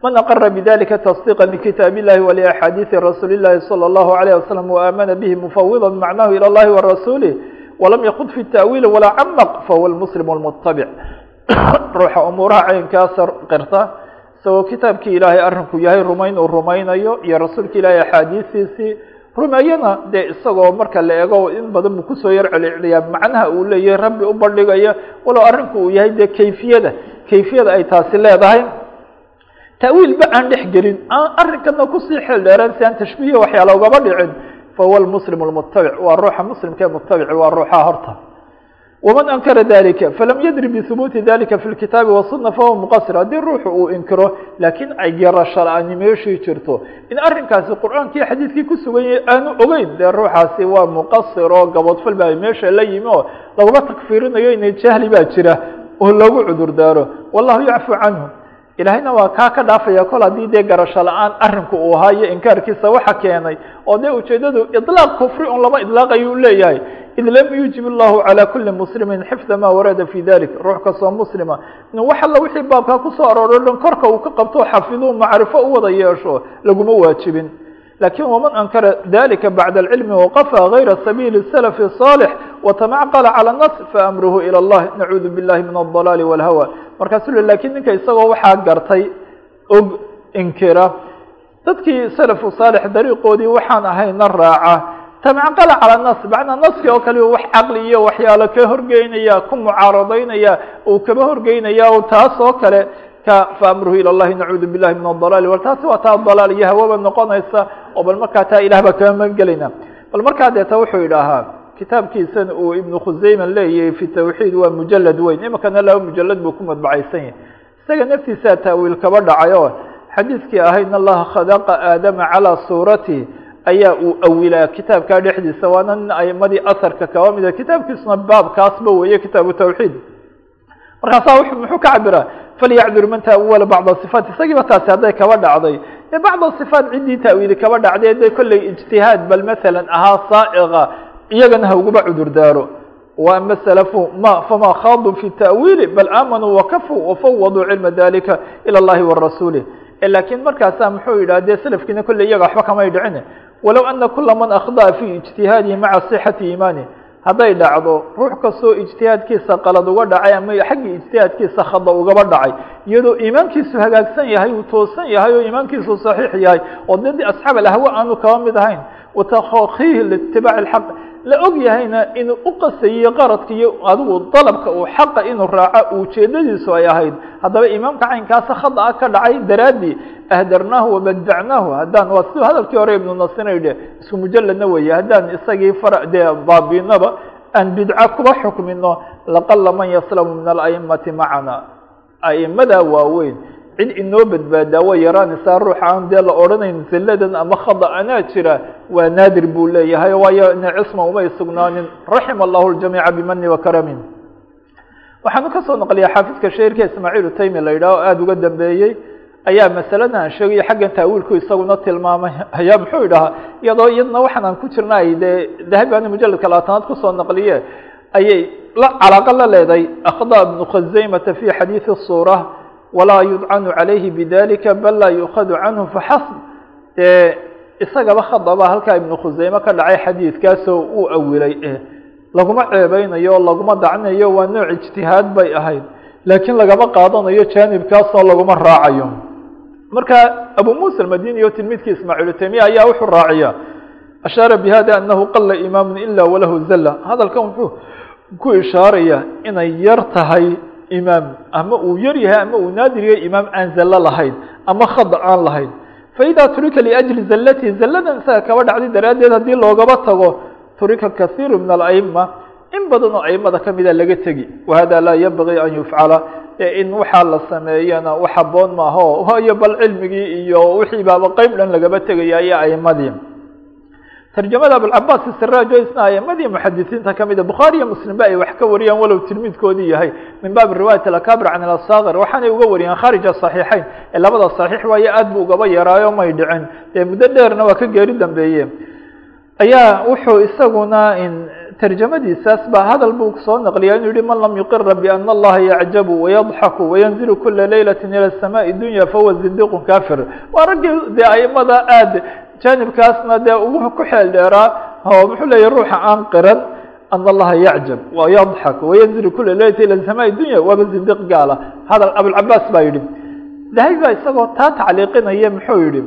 man aqara bidalika tasdiiqa likitaab illahi waliaxaadiisi rasuuli llahi salى اllahu alayh wasalam waamana bihi mufawida macnahu ilى اllahi warasuulih walam yakud fi taawiili walaa camaq fahuwa lmuslim lmutabic *coughs* ruuxa umuuraha caynkaasa qirta isagoo kitaabkii ilaahay arrinku yahay rumayn uu rumaynayo iyo rasuulka ilaahay axaadiistiisii rumeeyana dee isagoo marka la ego in badan buu ku soo yar celiceliyaa macnaha uu leeyahay rabbi u bandhigaya walow arrinku uu yahay dee kayfiyada kayfiyada ay taasi leedahay. Taawiil ba aan dhex gelin aan arrinkana ku sii xeel dheeraan si aan tashbiihiya waxyaala ugaba dhicin fahuwa lmuslim lmutabic waa ruuxa muslimka ee mutabici waa ruuxa horta waman ankara dalika falam yadri bihubuuti dalika fi lkitaabi wasuna fahuwa muqasir haddii ruuxu uu inkiro laakiin ay garasho la'aani meeshii jirto in arrinkaasi qur'aankii xadiidkii ku sugan yahay aanu ogeyn dee ruuxaasi waa muqasir oo gaboodfal baa meesha la yimi oo laguma takfiirinayo inay jahli baa jira oo loogu cudur wallahu yacfu canhu ilaahayna waa kaa ka dhaafaya kol haddii dee garasho la-aan arrinku uu ahaa iyo inkaarkiisa waxa keenay oo dee ujeedadu iطlaaq kufri un lama idlaaqayo u leeyahay id lam yuujib اllahu calى kuli muslimi xifda ma warada fi dalik ruux kastoo muslima wax alla wixii baabkaa kusoo arooro dhan korka uu ka qabto xafidu macrifo u wada yeesho laguma waajibin lakin waman ankara dalika bacda اlcilmi waqafa gayra sabiili الslf الصaalix watamacqala calى nas faamruhu ilى اllah nacuudu biاllahi min الضalaali wاlhawa markaasuu le lakin ninka isagoo waxaa gartay og inkira dadkii salafu saalix dariiqoodii waxaan ahayna raaca tamacqala calى nas macnaa naski oo kale wax caqli iyo waxyaalo ka horgeynaya ku mucaaradaynaya uu kaba horgeynaya o taas oo kale ka faamruhu ilى اllahi nacuudu biاllahi min الضalaali wal taasi waa taa dalaal iyo hawaba noqonaysa oo bal markaa taa ilah baa kama magangelayna bal markaa deeta wuxuu idhaahaa kitaabkiisan uu ibnu khuseyman leeyahay fi tawxiid waa mujalad weyn. Imikana laba mujalad buu ku madbacaysan yahay. Isaga naftiisaa taawiil kaba dhacay oo xadiidkii ahayd in allaha khadaqa aadama calaa suuratihi ayaa uu awilaa kitaabkaa dhexdiisa. Waana nin aimadii asarka kaba mida kitaabkiisuna baabkaasba weeye kitaabu tawxiid. Markaasaa muxuu ka cabiraa falyacdur man taawala bacda sifaat isagiiba taasi hadday kaba dhacday. Bacda sifaat ciddii taawiili kaba dhacday de kolley ijtihaad bal masalan ahaa saaiqa iyagana ha uguba cudur daaro wa ama salafu ma fama khaaduu fi ta'wiili bal aamanuu wakafuu wafawwaduu cilma dalika ilى اllahi wa rasuulih lakiin markaasa muxuu yidhah dee selafkiina kolley iyaga waxba kamay dhicin walow ana kula man akhda'a fi ijtihaadihi maca sixati iimaani hadday dhacdo ruux kastoo ijtihaadkiisa qalad uga dhacay ama xaggii ijtihaadkiisa khada ugaba dhacay iyadoo iimaankiisu hagaagsan yahay uu toosan yahay oo iimaankiisu saxiix yahay oo dadi asxaab alahwa aanu kaba mid ahayn watakhiihi liitibaaci اlxaq la og yahayna inuu u qasayiyo qaradka iyo adigu dalabka uu xaqa inuu raaco ujeedadiisu ay ahayd. Haddaba imaamka caynkaasa khada a ka dhacay daraaddii ahdarnaahu wabadacnaahu haddaan waa siduu hadalkii hore ibnu nasina yidhi isku mujaladna weeye haddaan isagii fara dee baabiinaba aan bidca kuba xukmino laqala man yaslamu min alaimati macana a'imadaa waaweyn cid inoo badbaadaa way yaraanaysaa ruuxa aan dee la odhanayn zilladan ama khada anaa jira waa naadir buu leeyahay. Waayo ina cisma umay sugnaanin. Raxima allahu ljamiica bimani wa karamin. Waxaanu ka soo naqliyaa xaafidka sheerka ismaaciil utaymi la yidhaah o aada uga dambeeyey. Ayaa masaladan aan sheegayo xaggan taawiilku isaguna tilmaamay. Ayaa muxuu idhahaa iyadoo iyadna waxaan aan ku jirna ay dee dahabiani mujaladka labaatanaad ku soo naqliye ayay la calaaqa la leeday akhda ibnu khazaymata fi xadiidi suura walaa yudcanu calayhi bidalika bal laa yuukhadu canhu faxasb isagaba khadaba halkaa ibnu khuseyme ka dhacay xadiidkaasoo uu awilay laguma ceebeynayo laguma dacnayo waa nooc ijtihaad bay ahayd laakiin lagama qaadanayo jaanibkaasoo laguma raacayo. Marka abu musa almadini o tilmidkii ismaaciil taymiya ayaa wuxuu raaciya ashaara bihada anahu qala imaamu ila walahu zalla. Hadalkan wuxuu ku ishaaraya inay yar tahay imaam ama uu yar yahay ama uu naadir yahay imaam aan zallo lahayn ama khada aan lahayn. Faida turika liajli zallatihi zalladan isaga kaba dhacday daraaddeed haddii loogaba tago turika kahiiru min alaima in badan oo aimada kamida laga tegi. Wahada laa yanbagii an yufcala in waxaa la sameeyana wax haboon maaho waayo bal cilmigii iyo wixii baaba qeyb dhan lagaba tegaya iyo aimadii tarjamada abulcabaas siraajo isna aimadii muxadisiinta kamida bukhaari iyo muslim ba ay wax ka wariyaan walow tilmiidkoodii yahay min baabi riwaayat alakabir can alasakir waxaanay uga wariyaan khaarij asaxiixeyn ee labada saxiix waayo aad bu ugaba yaraayo may dhicin. Dee muddo dheerna waa ka geeri dambeeye ayaa wuxuu isaguna tarjamadiisaas ba hadal buu soo naqliya inuu yihi man lam yuqira biana allaha yacjabu wayadxaku wayanzilu kula leylati ila samaai dunya fahuwa zindiqu kafir waa raggii dee aimada aad jaanibkaasna dee ugu ku xeel dheeraa oo muxuu leeyahy ruuxa aan qiran ana allaha yacjab wayadxak wayanzilu kula leylati ila samaai dunya waaba zindiq gaala hadal abulcabaas baa yidhi dahay baa isagoo taa tacliiqinaya muxuu yihi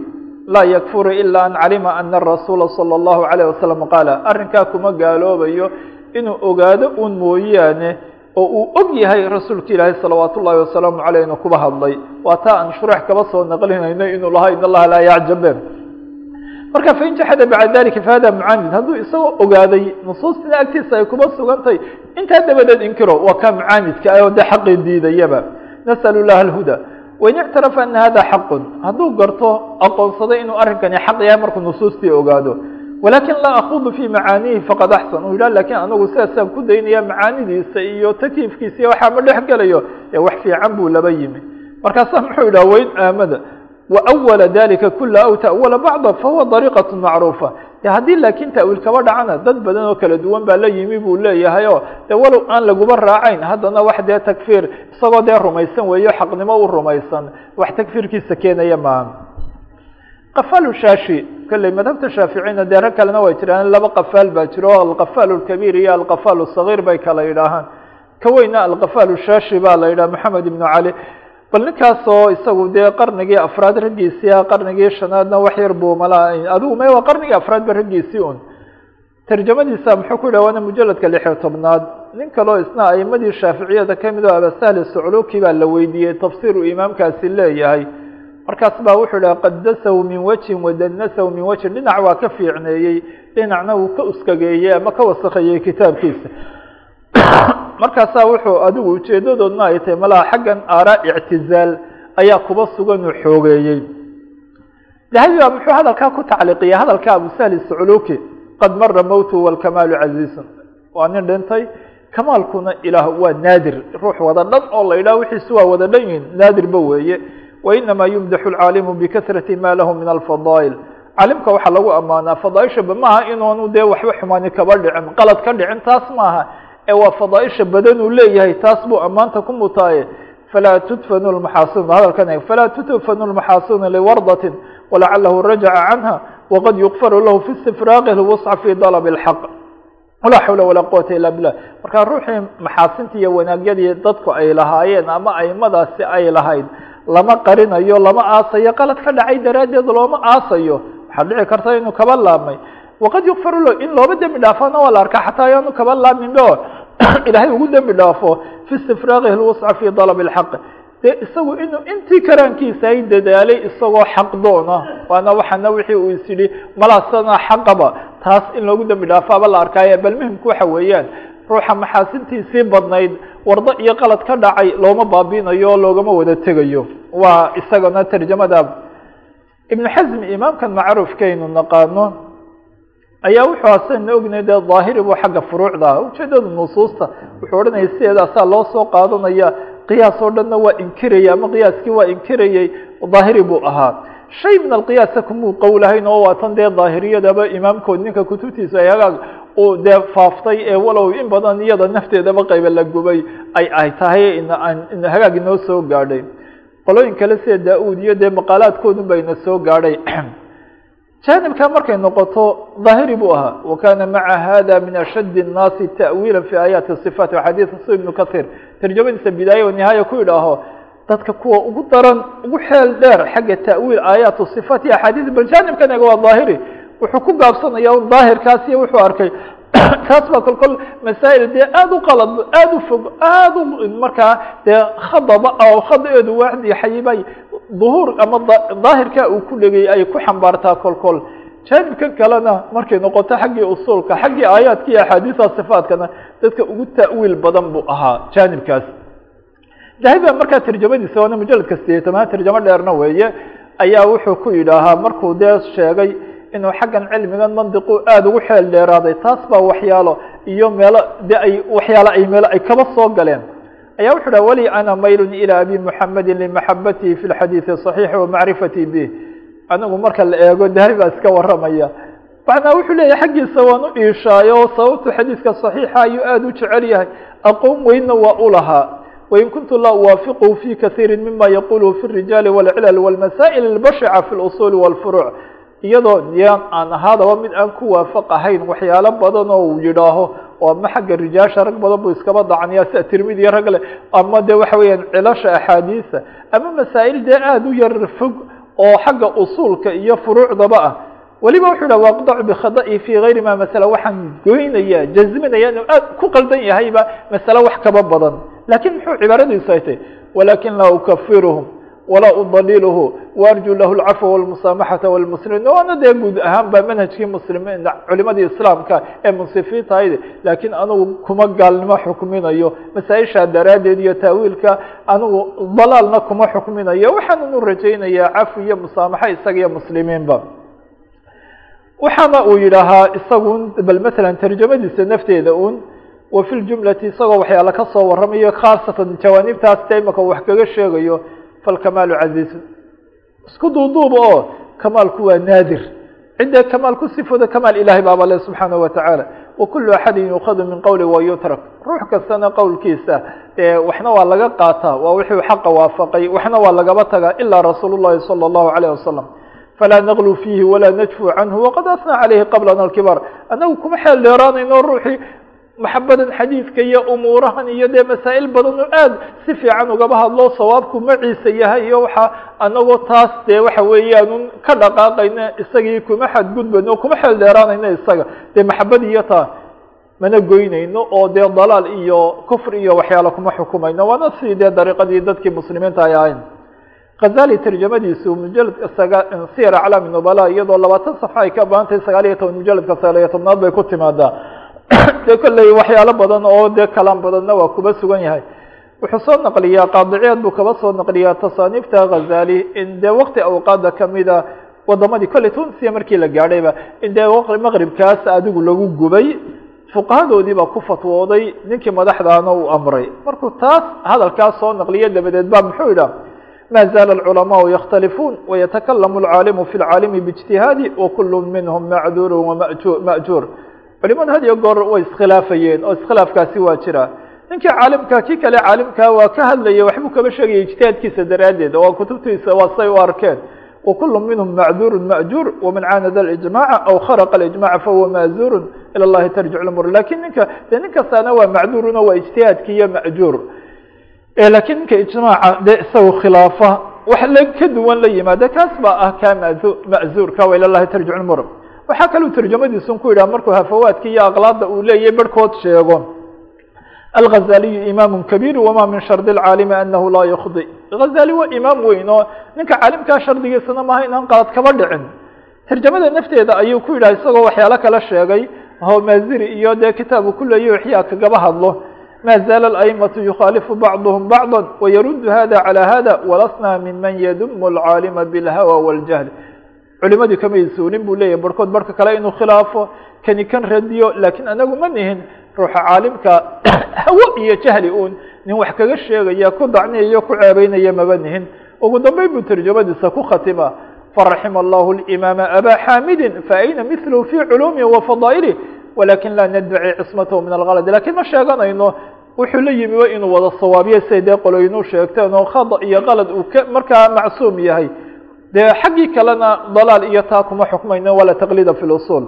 laa yakfuru ila an calima ana rasuula salى اllahu alayh wasalam qaala arrinkaa kuma gaaloobayo inuu ogaado un mooyaane oo uu og yahay rasuulka ilaahay salawaat ullahi wasalaamu aleyh inuu kuba hadlay waa taa aan shurax kaba soo naqlinayno inuu lahaa in allaha laa yacjabe marka fain jaxada bacda dalika fahada mucaanid hadduu isagoo ogaaday nusuustina agtiisa ay kuba sugantay intaa dabadeed inkiro waa ka mucaanidka ah oo dee xaqii diidayaba. Nasal llaha alhuda. Wain ictarafa ana hada xaqun. Hadduu garto aqoonsaday inuu arrinkani xaq yahay markuu nusuustii ogaado. Walakin laa akudu fi macaanihi faqad axsan. Uu yidhah laakiin anagu sidaasaan ku daynaya macaanidiisa iyo takiifkiisa iyo waxaa ma dhex gelayo wax fiican buu laba yimi. Markaasaa muxuu yidhah wain aamada waawala dalika kula aw ta'wala bacda fahuwa dariiqat macruufa haddii laakiin ta'wiil kaba dhacana dad badan oo kala duwan baa la yimi buu leeyahay o de walow aan laguba raacayn haddana wax dee takfiir isagoo dee rumaysan weeyo xaqnimo u rumaysan wax takfiirkiisa keenaya maaha qafalu shaashi kolley madhabta shaaficina dee rag kalena way jiraan laba qafaal baa jiro o alqafaal اlkabiir iyo alqafaal الصagiir bay kala yidhaahaan ka weyna alqafaal shaashi baa la yidhaha maxamed ibnu cali bal ninkaasoo isagu dee qarnigii afraad raggiisii ah qarnigii shanaadna wax yar buu mala adigu me waa qarnigii afraad ba raggiisii un tarjamadiisa muxuu ku yidhah waana mujaladka lixiyo tobnaad. Nin kaleo isna aimadii shaaficiyada ka mid o abasahli socluki baa la weydiiyey tafsiir uu imaamkaasi leeyahay. Markaas baa wuxuu dhaha qadasahu min wajhin wadanasahu min wajhin. Dhinac waa ka fiicneeyey dhinacna wuu ka uskageeyey ama ka wasakheeyey kitaabkiisa *coughs* markaasaa wuxuu adigu ujeedadoodna ay tahay malaha xaggan aaraa ictizaal ayaa kuba sugan uu xoogeeyey. Dahabi baa muxuu hadalkaa ku tacliiqiyay hadalka abusahli socluki qad mara mowtu walkamaalu casiizun. Waa nin dhintay kamaalkuna ilaah waa naadir ruux wada dhan oo la yidhaha wixiisu waa wada dhan yihiin naadirba weeye. Wainamaa yumdaxu lcaalimu bikasrati ma lahu min alfadaa'il. Caalimka waxaa lagu ammaanaa fadaaishaba maaha inuunu dee waxba xumaani kaba dhicin qalad ka dhicin taas maaha ee waa fadaaisha badan uu leeyahay taas buu ammaanta ku mutaaye. Falaa tudfanu lmaxaasin hadalkan falaa tudfanu lmaxaasina liwardatin walacalahu rajaca canha waqad yukfaru lahu fi istifraaqi lwasca fi dalab اlxaq walaa xawla walaa quwata ila billah. Marka ruuxii maxaasinta iyo wanaagyadii dadku ay lahaayeen ama aimadaasi ay lahayd lama qarinayo lama aasayo qalad ka dhacay daraaddeed looma aasayo. Waxaa dhici karta inuu kaba laabmay waqad yukfaru lahu in looba dembi dhaafana waa la arkaa xataa ayaanu kaba laaminba *coughs* ilaahay ugu dembi dhaafo fi istifraaqihi lwasca fi dalab اlxaq dee isagu inuu intii karaankiisa ay dadaalay isagoo xaq doona waana waxana wixii uu is yidhi malaasana xaqaba taas in loogu dembi dhaafaaba la arkaaye bal muhimku waxa weeyaan ruuxa maxaasintiisii badnayd wardo iyo qalad ka dhacay looma baabiinayo loogama wada tegayo. Waa isagana tarjamada ibnu xasm imaamkan macruufkaynu naqaano ayaa wuxuu asana ognay dee daahiri buu xagga furuucda. Ujeedada nusuusta wuxuu odhanaya sideedaasaa loo soo qaadanaya qiyaas oo dhanna waa inkirayay ama qiyaaskii waa inkirayey daahiri buu ahaa. Shay min alqiyaasa kumuu qowlahayn oo waatan dee daahiriyadaba imaamkood ninka kutubtiisa ay hagaag uu dee faaftay ee walow in badan iyada nafteedaba qayba la gubay ay ay tahay hagaag inoo soo gaadhay. Qolooyin kale sida daa-uud iyo dee maqaalaadkoodun ba ina soo gaadhay *clears throat* jaanibka markay noqoto daahiri buu ahaa wa kana maca hada min ashaddi الnaasi ta'wiila fi aayaati صifaat xadiid su ibnu kahiir tarjamadiisa bidaaya wa nihaaya ku yidhaaho dadka kuwa ugu daran ugu xeel dheer xagga ta'wiil aayaat صifaat iyo axaadiis bal jaanibkan ega waa daahiri wuxuu ku gaabsanaya un daahirkaas iyo wuxuu arkay *clears throat* taas baa kol kol masaa'il dee aada u qalad aada u fog aada u markaa dee khadaba oo khadaeedu waaxdi xayibay duhuur ama daahirka uu ku dhegay ay ku xambaartaa kol kol jaanibkan kalena markay noqoto xaggii usuulka xaggii aayaadka iyo axaadiisa sifaatkana dadka ugu ta'wiil badan buu ahaa jaanibkaas dahabiba markaa tarjamadiisa waana mujaladka sideetamaad tarjamo dheerna weeye ayaa wuxuu ku yidhaahaa markuu dee sheegay inuu xaggan cilmigan mandiqu aada ugu xeel dheeraaday taas baa waxyaalo iyo meelo de ay waxyaalo ay meelo ay kaba soo galeen ayaa wuxu dhaha wali ana maylun ilى abi muxamedi limaxabatihi fi lxadiidi صaxiixi wamacrifati bih anigu marka la eego dahabi baa iska waramaya macnaa wuxuu leeyahay xaggiisa waan u iishaayo sababtu xadiidka صaxiixa ayuu aada u jecel yahay aqoon weynna waa u lahaa wain kuntu la uwaafiqhu fi kasiiri mima yaqulhu fi الrijaali wاlcilal wاlmasa'il اlbashica fi اlusuuli wاlfuruuc iyadoo yaan aan ahaadaba mid aan ku waafaqahayn waxyaalo badan oo uu yidhaaho oo ama xagga rijaasha rag badan buu iskaba dacniya sida tirmidi iyo rag le. Ama de waxa weeyaan cilasha axaadiisa ama masaa'il dee aada u yar fog oo xagga usuulka iyo furuucdaba ah. Weliba wuxuu dhaha waqdacu bikhada'i fi gayri ma masala. Waxaan goynaya jazminaya inuu aad ku qaldan yahayba masale wax kaba badan. Lakin muxuu cibaaradiisu ay tahy walakin laa ukafiruhum walaa udaliluhu waarju lahu lcafwa walmusaamaxata walmuslimiin waana dee guud ahaan ba manhajkii muslimiin culimadii islaamka ee munsifiinta ayd laakiin anigu kuma gaalnimo xukminayo masaa-ishaa daraaddeed iyo taawiilka anigu dalaalna kuma xukminayo waxaananu rajaynayaa cafi iyo musaamaxa isaga iyo muslimiinba. Waxaana uu yidhaahaa isagun bal masalan tarjamadiisa nafteeda un wa fi ljumlati isagoo waxyaala ka soo waramayo khaasatan jawaanibtaas ta imaka wax kaga sheegayo falkamaalu casiizun isku duuduuba oo kamaalku waa naadir cidda kamaal ku sifooda kamaal ilahay baaba le subxaanaه wa tacaala wa kulu axadin yuukadu min qowli wayutrak ruux kastana qowlkiisa waxna waa laga qaataa waa wixii xaqa waafaqay waxna waa lagaba tagaa ilaa rasuul الlahi salى الlahu عalيه wasalam falaa naqlu fiihi walaa najfu canhu waqad asnaa calayhi qablana alkibaar annagu kuma xeel dheeraanayno ruuxii maxabadan xadiidka iyo umuurahan iyo dee masaa'il badan oo aad si fiican ugaba hadlo sawaabku maciisa yahay iyo waxa anagoo taas dee waxa weeyaanun ka dhaqaaqayna isagii kuma xadgudbayno kuma xeel dheeraanayno isaga. Dee maxabad iyo taa mana goynayno oo dee dalaal iyo kufr iyo waxyaala kuma xukumayno. Waana si dee dariiqadii dadkii muslimiinta ay ahayn khazali tarjamadiisu mujaladka saga siyar aclaami nubala iyadoo labaatan safxa ay ka baantahay sagaal iyo toban mujaladka sagaal iyo tobnaad bay ku timaadaa *coughs* dee kolley waxyaalo badan oo dee kalaan badanna waa kuba sugan yahay. Wuxuu soo naqliyaa qaadiciyaad buu kaba soo naqliyaa tasaaniifta khazali in dee wakti awqaada kamida wadamadii kolley tunisiya markii la gaadhayba in dee maqribkaas adigu lagu gubay fuqahadoodii baa ku fatwooday ninkii madaxdaana uu amray. Markuu taas hadalkaas soo naqliyo dabadeed ba muxuu yidhah ma zaala alculamaau yakhtalifuun wayatakalamu alcaalimu fi lcaalimi biijtihaadi wakulu minhum macduuru wama'juur culimadu had iyo goor way iskhilaafayeen oo iskhilaafkaasi waa jira. Ninkii caalimka kii kale caalimka waa ka hadlaya waxbuu kaba sheegaya ijtihaadkiisa daraaddeed oo kutubtiisa waa say u arkeen. Wakulu minhum macduuru ma'juur waman caanada alijmaca aw kharaqa alijmaca fahuwa maazuuru ila llahi tarjic lmur laakiin ninka de nin kastaana waa macduuruna waa ijtihaadki iyo ma'juur lakiin ninka ijmaaca dee isaga khilaafa wax la ka duwan la yimaada kaas baa ah mazu ma'zuurka wa ila llahi tarjic lmur waxaa kaluu tarjamadiisun ku yidhah markuu hafawaadki iyo aqlaada uu leeyahy barhkood sheego. Alghazaliyu imaamu kabiir wama min shardi lcaalimi anahu laa yukdi hazali waa imaam weyn oo ninka caalimkaa shardigiisana maaha inaan qalad kaba dhicin. Tarjamada nafteeda ayuu ku yidhah isagoo waxyaalo kala sheegay ho maziri iyo dee kitaabu ku leeyahy waxyaa kagaba hadlo. Ma zaala alaimatu yukhaalifu bacduhum bacda wayaruddu hada calى hada walasna minman yadumu alcaalima bilhawa wاljahl culimadii kamay suulin buu leeyahy barhkood barhka kale inuu khilaafo kani kan radiyo lakiin anagu ma nihin ruuxa caalimka *clears throat* hawo iyo jahli un nin wax kaga sheegaya ku dacniyayo ku ceebeynaya maba nihin. Ugu dambeyn buu tarjamadiisa ku khatima. Faraxima allahu limaama aba xaamidin faayna milahu fi culuumihi wa fadaa'ilih walakin laa naddaci cismatahu min algalad lakiin ma sheeganayno wuxuu la yimi wa inuu wada sawaabiye siay dee qoloynu sheegteen oo khada iyo qalad uu ka markaa macsuum yahay dee xaggii kalena dalaal iyo taa kuma xukmayno wala taqlida fi lusul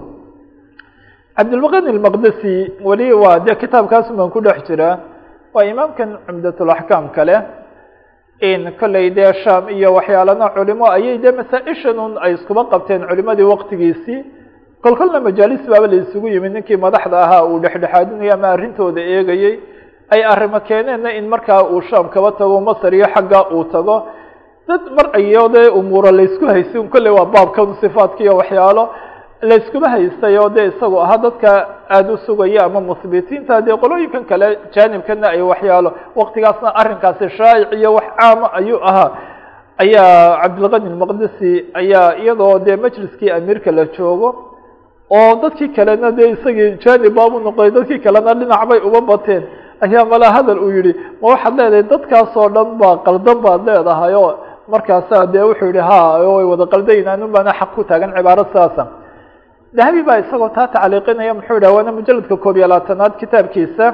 cabdilmaqin almaqdisi weli waa dee kitaabkaas baan ku dhex jiraa waa imaamkan cumdatulaxkaam kale in kolley dee sham iyo waxyaalana culimo ayay dee masaa-ishan un ay iskuba qabteen culimadii waqtigiisii. Kol kolna majaalis baaba la isugu yimid ninkii madaxda ahaa uu dhexdhexaadinaya ama arrintooda eegayey. Ay arrimo keeneenna in markaa uu sham kaba tago masar iyo xagga uu tago dad mar ayode umuura laysku haystay kolley waa baabkan sifaadka iyo waxyaalo layskuma haystay oo dee isagoo ahaa dadka aada u sugaya ama muhbitiinta dee qolooyinkan kale jaanibkana ay waxyaalo waktigaasna arrinkaasi shaa'ic iyo wax caama ayuu ahaa. Ayaa cabdilqani almaqdisi ayaa iyadoo dee majliskii amiirka la joogo oo dadkii kalena dee isagii jaanib baabu noqday dadkii kalena dhinac bay uba bateen. Ayaa mala hadal uu yihi ma waxaad leedahay dadkaasoo dhan baa qaldan baad leedahay oo markaasaa dee wuxuu yihi ha way wada qaldayn anun baana xaq ku taagan cibaaro sidaasa dahabi baa isagoo taa tacliiqinaya muxuu yidhah waana mujaladka koob iyo labaatanaad kitaabkiisa.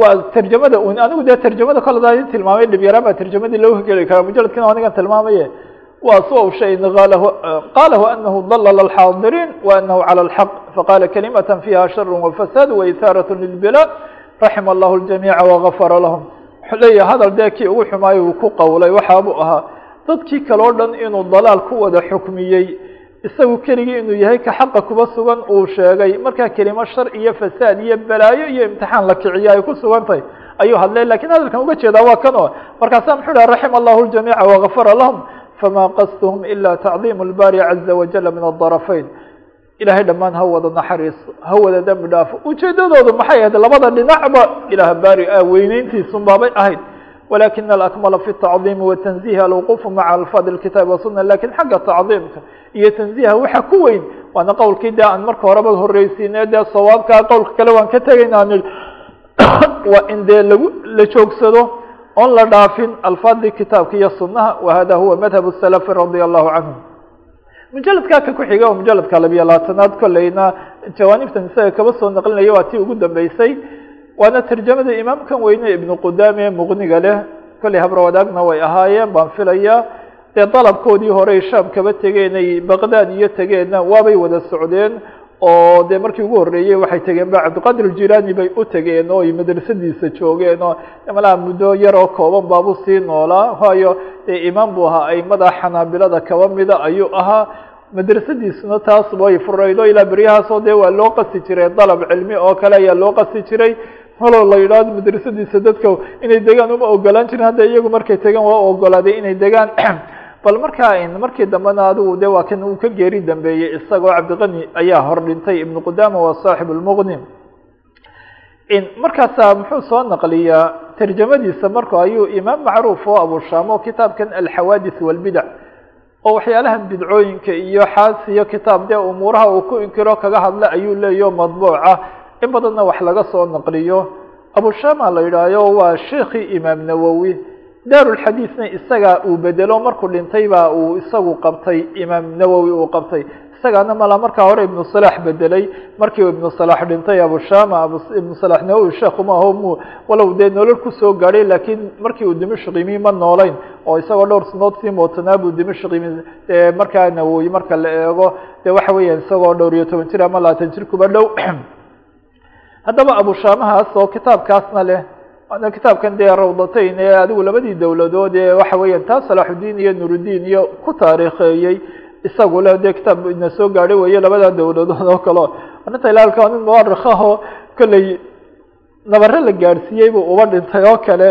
Waa tarjamada un anigu dee tarjamada kolada in tilmaamay dhibyaraan baa tarjamadii loo heli karaa mujaladkina anigan tilmaamaye. Waa swa shayin qalahu anahu dalala alxaadiriin wa anahu calى اlxaq faqala kalimata fiha shar wafasaad waithaarat lilbila raxima allahu ljamiica wagafara lahum wuxuu hadal dee kii ugu xumaayo uu ku qowlay waxaabuu ahaa dadkii kale o dhan inuu dalaal ku wada xukmiyey isagu keligii inuu yahay ka xaqa kuba sugan uu sheegay. Markaa kelimo shar iyo fasaad iyo balaayo iyo imtixaan la kiciyo ay ku sugan tahay ayuu hadlay. Lakiin hadalkan uga jeedaa waa kan o markaasa muxuu dhaha raxima allahu ljamiica wagafara lahum fama qasduhum ila tacdiim اlbari caza wajala min adarafeyn ilahay dhammaan ha wada naxariiso ha wada dembi dhaafo ujeedadoodu maxay ahayd labada dhinacba ilaah baari ah weyneyntiisun baabay ahayd walakina alakmala fi tacdiimi watanzihi alwquufu maca alfaad اlkitaabi wasuna lakin xagga tacdiimka iyo tanziha waxa ku weyn waana qowlkii dee aan marka horeba horreysiine dee sawaabkaa qowlka kale waan ka tegayna *coughs* ni waa in dee lagu la joogsado oon la dhaafin alfaadii kitaabka iyo sunaha wahada huwa madhab الsalafi radia allahu canhum mujaladkaa ka ku xiga oo mujaladka labiyo labaatanaad kolleyna jawaanibtan isaga kaba soo naqlinaya waa tii ugu dambeysay. Waana tarjamada imaamkan weyne ibnu qudaame muqniga leh. Kolley habro wadaagna way ahaayeen baan filaya dee dalabkoodii horey shaam kaba tegeen ay baqdaad iyo tegeenna waabay wada socdeen oo dee markii ugu horreeyey waxay tegeen ba cabdiqadir aljilani bay u tegeen oo ay madrasadiisa joogeen oo malaha muddo yar oo kooban baabu sii noolaa waayo imaam buu ahaa aimada xanaabilada kaba mida ayuu ahaa. Madrasadiisuna taas way furaydo ilaa beryahaasoo dee waa loo qasi jiray. Dalab cilmi oo kale ayaa loo qasi jiray. Maloo la yidhahdo madrasadiisa dadka inay degaan uma ogolaan jirin. Hadda iyagu markay tegaan waa ogolaaday inay degaan *clears throat* bal markaa markii dambena adigu de waa kan uu ka geeri dambeeyey isagoo cabdiqani ayaa hor dhintay ibnu qudama waa saaxib lmuqni markaasa muxuu soo naqliyaa tarjamadiisa marku ayuu imaam macruuf oo abushamo kitaabkan alxawaadith walbidac oo waxyaalahan bidcooyinka iyo xaas iyo kitaab dee umuuraha uu ku inkiro kaga hadla ayuu leeyaho madbuuca in badanna wax laga soo naqliyo. Abushama la yidhaahyo waa sheikii imaam nawowi daarulxadiidna isagaa uu bedelo markuu dhintay baa uu isagu qabtay imaam nawowi uu qabtay. Isagaana mala markaa hore ibnu salax bedelay. Markii ibnu salax dhintay abushama ibnu salax nawowi sheekuma aho m walow dee nolol ku soo gaadhay laakiin markii uu dimashq yimi ma noolayn. Oo isagoo dhowr sanood sii mootanaa buu dimashq yimi. Markaa nawowi marka la eego de waxa weeyaan isagoo dhowr iyo toban jir ama labaatan jir kuba dhow *clears throat* haddaba abushamahaas oo kitaabkaasna leh waana kitaabkan dee rawdatayn ee adigu labadii dowladood ee waxa weeyaan taa salaxudiin iyo nurudiin iyo ku taariikheeyey isagu le dee kitaab ina soo gaadhay weeye labada dowladood oo kale arinta ilaalka nin muarikhaho kolley nabare la gaadhsiiyey buu uba dhintay oo kale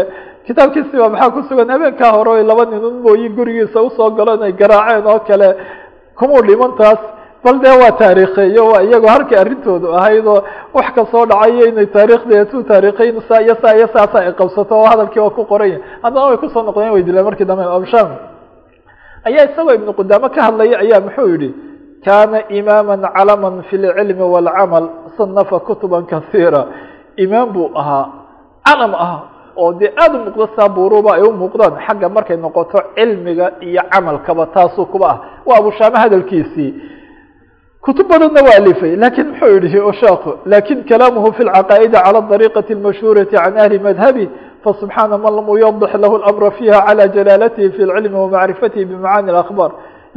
kitaabkiisi baa maxaa ku sugan habeenkaa hore laba ninun mooyi gurigiisa u soo galo inay garaaceen oo kale kumuu dhimantaas bal dee waa taariikheeyo waa iyagoo halkii arrintoodu ahayd oo wax ka soo dhacayo inay taarikhdeetu taarikheyn saa iyo saa iyo saasa ay qabsato oo hadalkii waa ku qoranya haddana way ku soo noqdeen way dileen markii dambe absham ayaa isagoo ibnu qudaame ka hadlaya ayaa muxuu yihi kana imaama calama fi lcilmi wاlcamal sanafa kutuba kasiira imaam buu ahaa calam ah oo dee aada u muuqdo saaburuba ay u muuqdaan xagga markay noqoto cilmiga iyo camalkaba taasuu kuba ah. Waa abushaame hadalkiisii kutub badanna waa alifay lakin muxuu yihi sheekhu lakin kalaamuhu fi lcaqaa'idi calى طariiqaةi اlmashhuurati can ahli madhabi fasubxaana man lam yudix lahu اlamra fiha calى jalaalatihi fi اlcilmi wamacrifatihi bimacaani اlakhbaar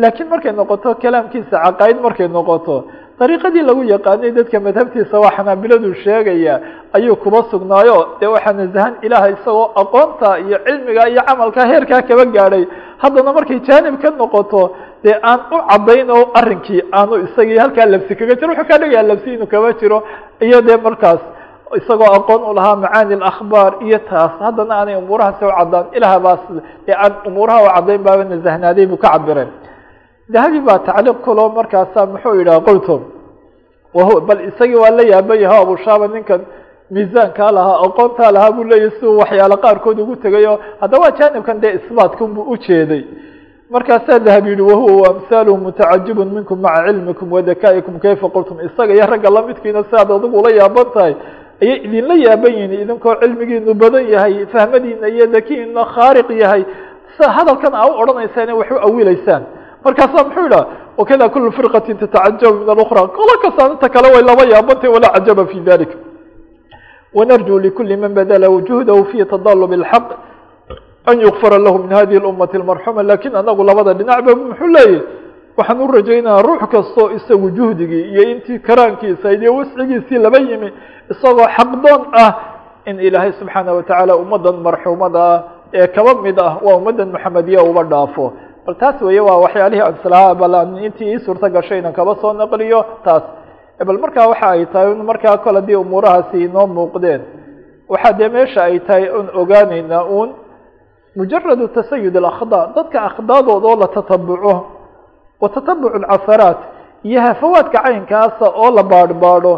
lakiin markay noqoto kalaamkiisa caqaa'id markay noqoto dariiqadii lagu yaqaanay dadka madhabtiisa waa xanaabiladu sheegaya ayuu kuba sugnaayo dee waxaa nazahan ilaah isagoo aqoonta iyo cilmiga iyo camalka heerkaa kaba gaadhay haddana markay jaanib ka noqoto dee aan u caddayn oo arrinkii aanu isagii halkaa labsi kaga jiro wuxuu ka dhigayaa labsi inuu kaba jiro. Iyo dee markaas isagoo aqoon u lahaa macaani اakhbaar iyo taas haddana aanay umuurahaasi u caddaan. Ilaah baas dee aan umuuraha u caddayn baaba nazahnaaday buu ka cabireen dahabi baa tacliiq kulo markaasa muxuu yidhaha qultu wahu bal isagii waa la yaaban yaha abushaaba ninkan miisaankaa lahaa aqoontaa lahaa buu leeyahy si uu waxyaalo qaarkood ugu tegayo. Haddaba jaanibkan dee isbaatkan buu ujeeday markaasaa dahab yihi wahuwa amhaaluhu mutacajibun minkum maca cilmikum wadakaa'ikum kayfa qultum? Isaga iyo ragga lamidkiina siaad adigu ula yaaban tahay ayay idinla yaaban yihiin idinkoo cilmigiinu badan yahay fahmadiina iyo dakiina khaariq yahay. Sa hadalkan aa u odhanaysaan wax u awilaysaan. Markaasaa muxuu yidhaha wakada kulu firqati tatacajabu min alukra kolo kasta inta kale way laba yaabantay walaa cajaba fi dalik wanarju likuli man badala juhdahu fi tadalub اlxaq an yukfara lahu min hadihi اlummati اlmarxuma laakiin anagu labada dhinacba muxuu leeyahy waxaan u rajaynaya ruux kastoo isagu juhdigii iyo intii karaankiisa iyo wascigiisii laba yimi isagoo xaqdoon ah in ilaahay subxaana watacaala ummadan marxuumada ee kaba mid ah waa ummadan maxamediya uba dhaafo bal taas weeye waa waxyaalihii anslaha bal intii ii suurta gashay inan kaba soo naqliyo taas bal markaa waxa ay tahay markaa kol haddii umuurahaasi inoo muuqdeen waxaa dee meesha ay tahay un ogaanaynaa un mujaradu tasayud alakhdاa dadka akhdaadood oo la tatabuco wa tatabuc alcafaraat iyo hafawaadka caynkaasa oo la baadhbaadho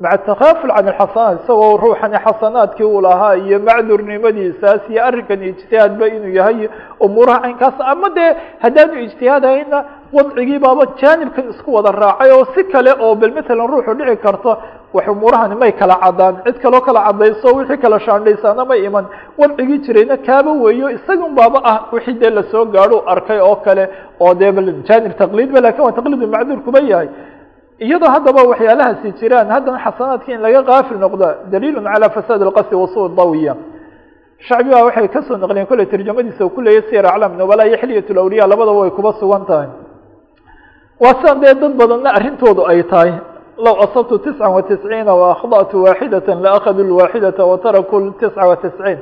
maca takhaaful can alxasanaat isagoo ruuxani xasanaadkii uu lahaa iyo macdurnimadiisaas iyo arrinkan ijtihaadba inuu yahay umuuraha caynkaasa ama dee haddaanu ijtihaadhayna wadcigii baaba jaanibkan isku wada raacay oo si kale oo bel matalan ruuxu dhici karto wax umuurahani may kala caddaan. Cid kaloo kala caddayso wixii kala shaandhaysaana may iman. Wadcigii jirayna kaaba weeyo isagun baaba ah wixii dee la soo gaadho arkay oo kale oo dee jaanib taqliidba laakiin waa taqliidu macduur yahay iyadoo haddaba waxyaalahaasi jiraan haddana xasanaadki in laga kaafil noqda daliilu calى fasaad اlqasdi wasu dawiya. Shacbi baa waxay ka soo naqliyeen kolley tarjamadiisa u ku leeyay siyar aclam nubala iyo xilyat lawliya labadaba way kuba sugan tahay waa sidan dee dad badanna arrintoodu ay tahay. Low asabtu tisca wa tisciina waakhda'tu waaxidata laakadu lwaaxidata wataraku tisca wa tisciin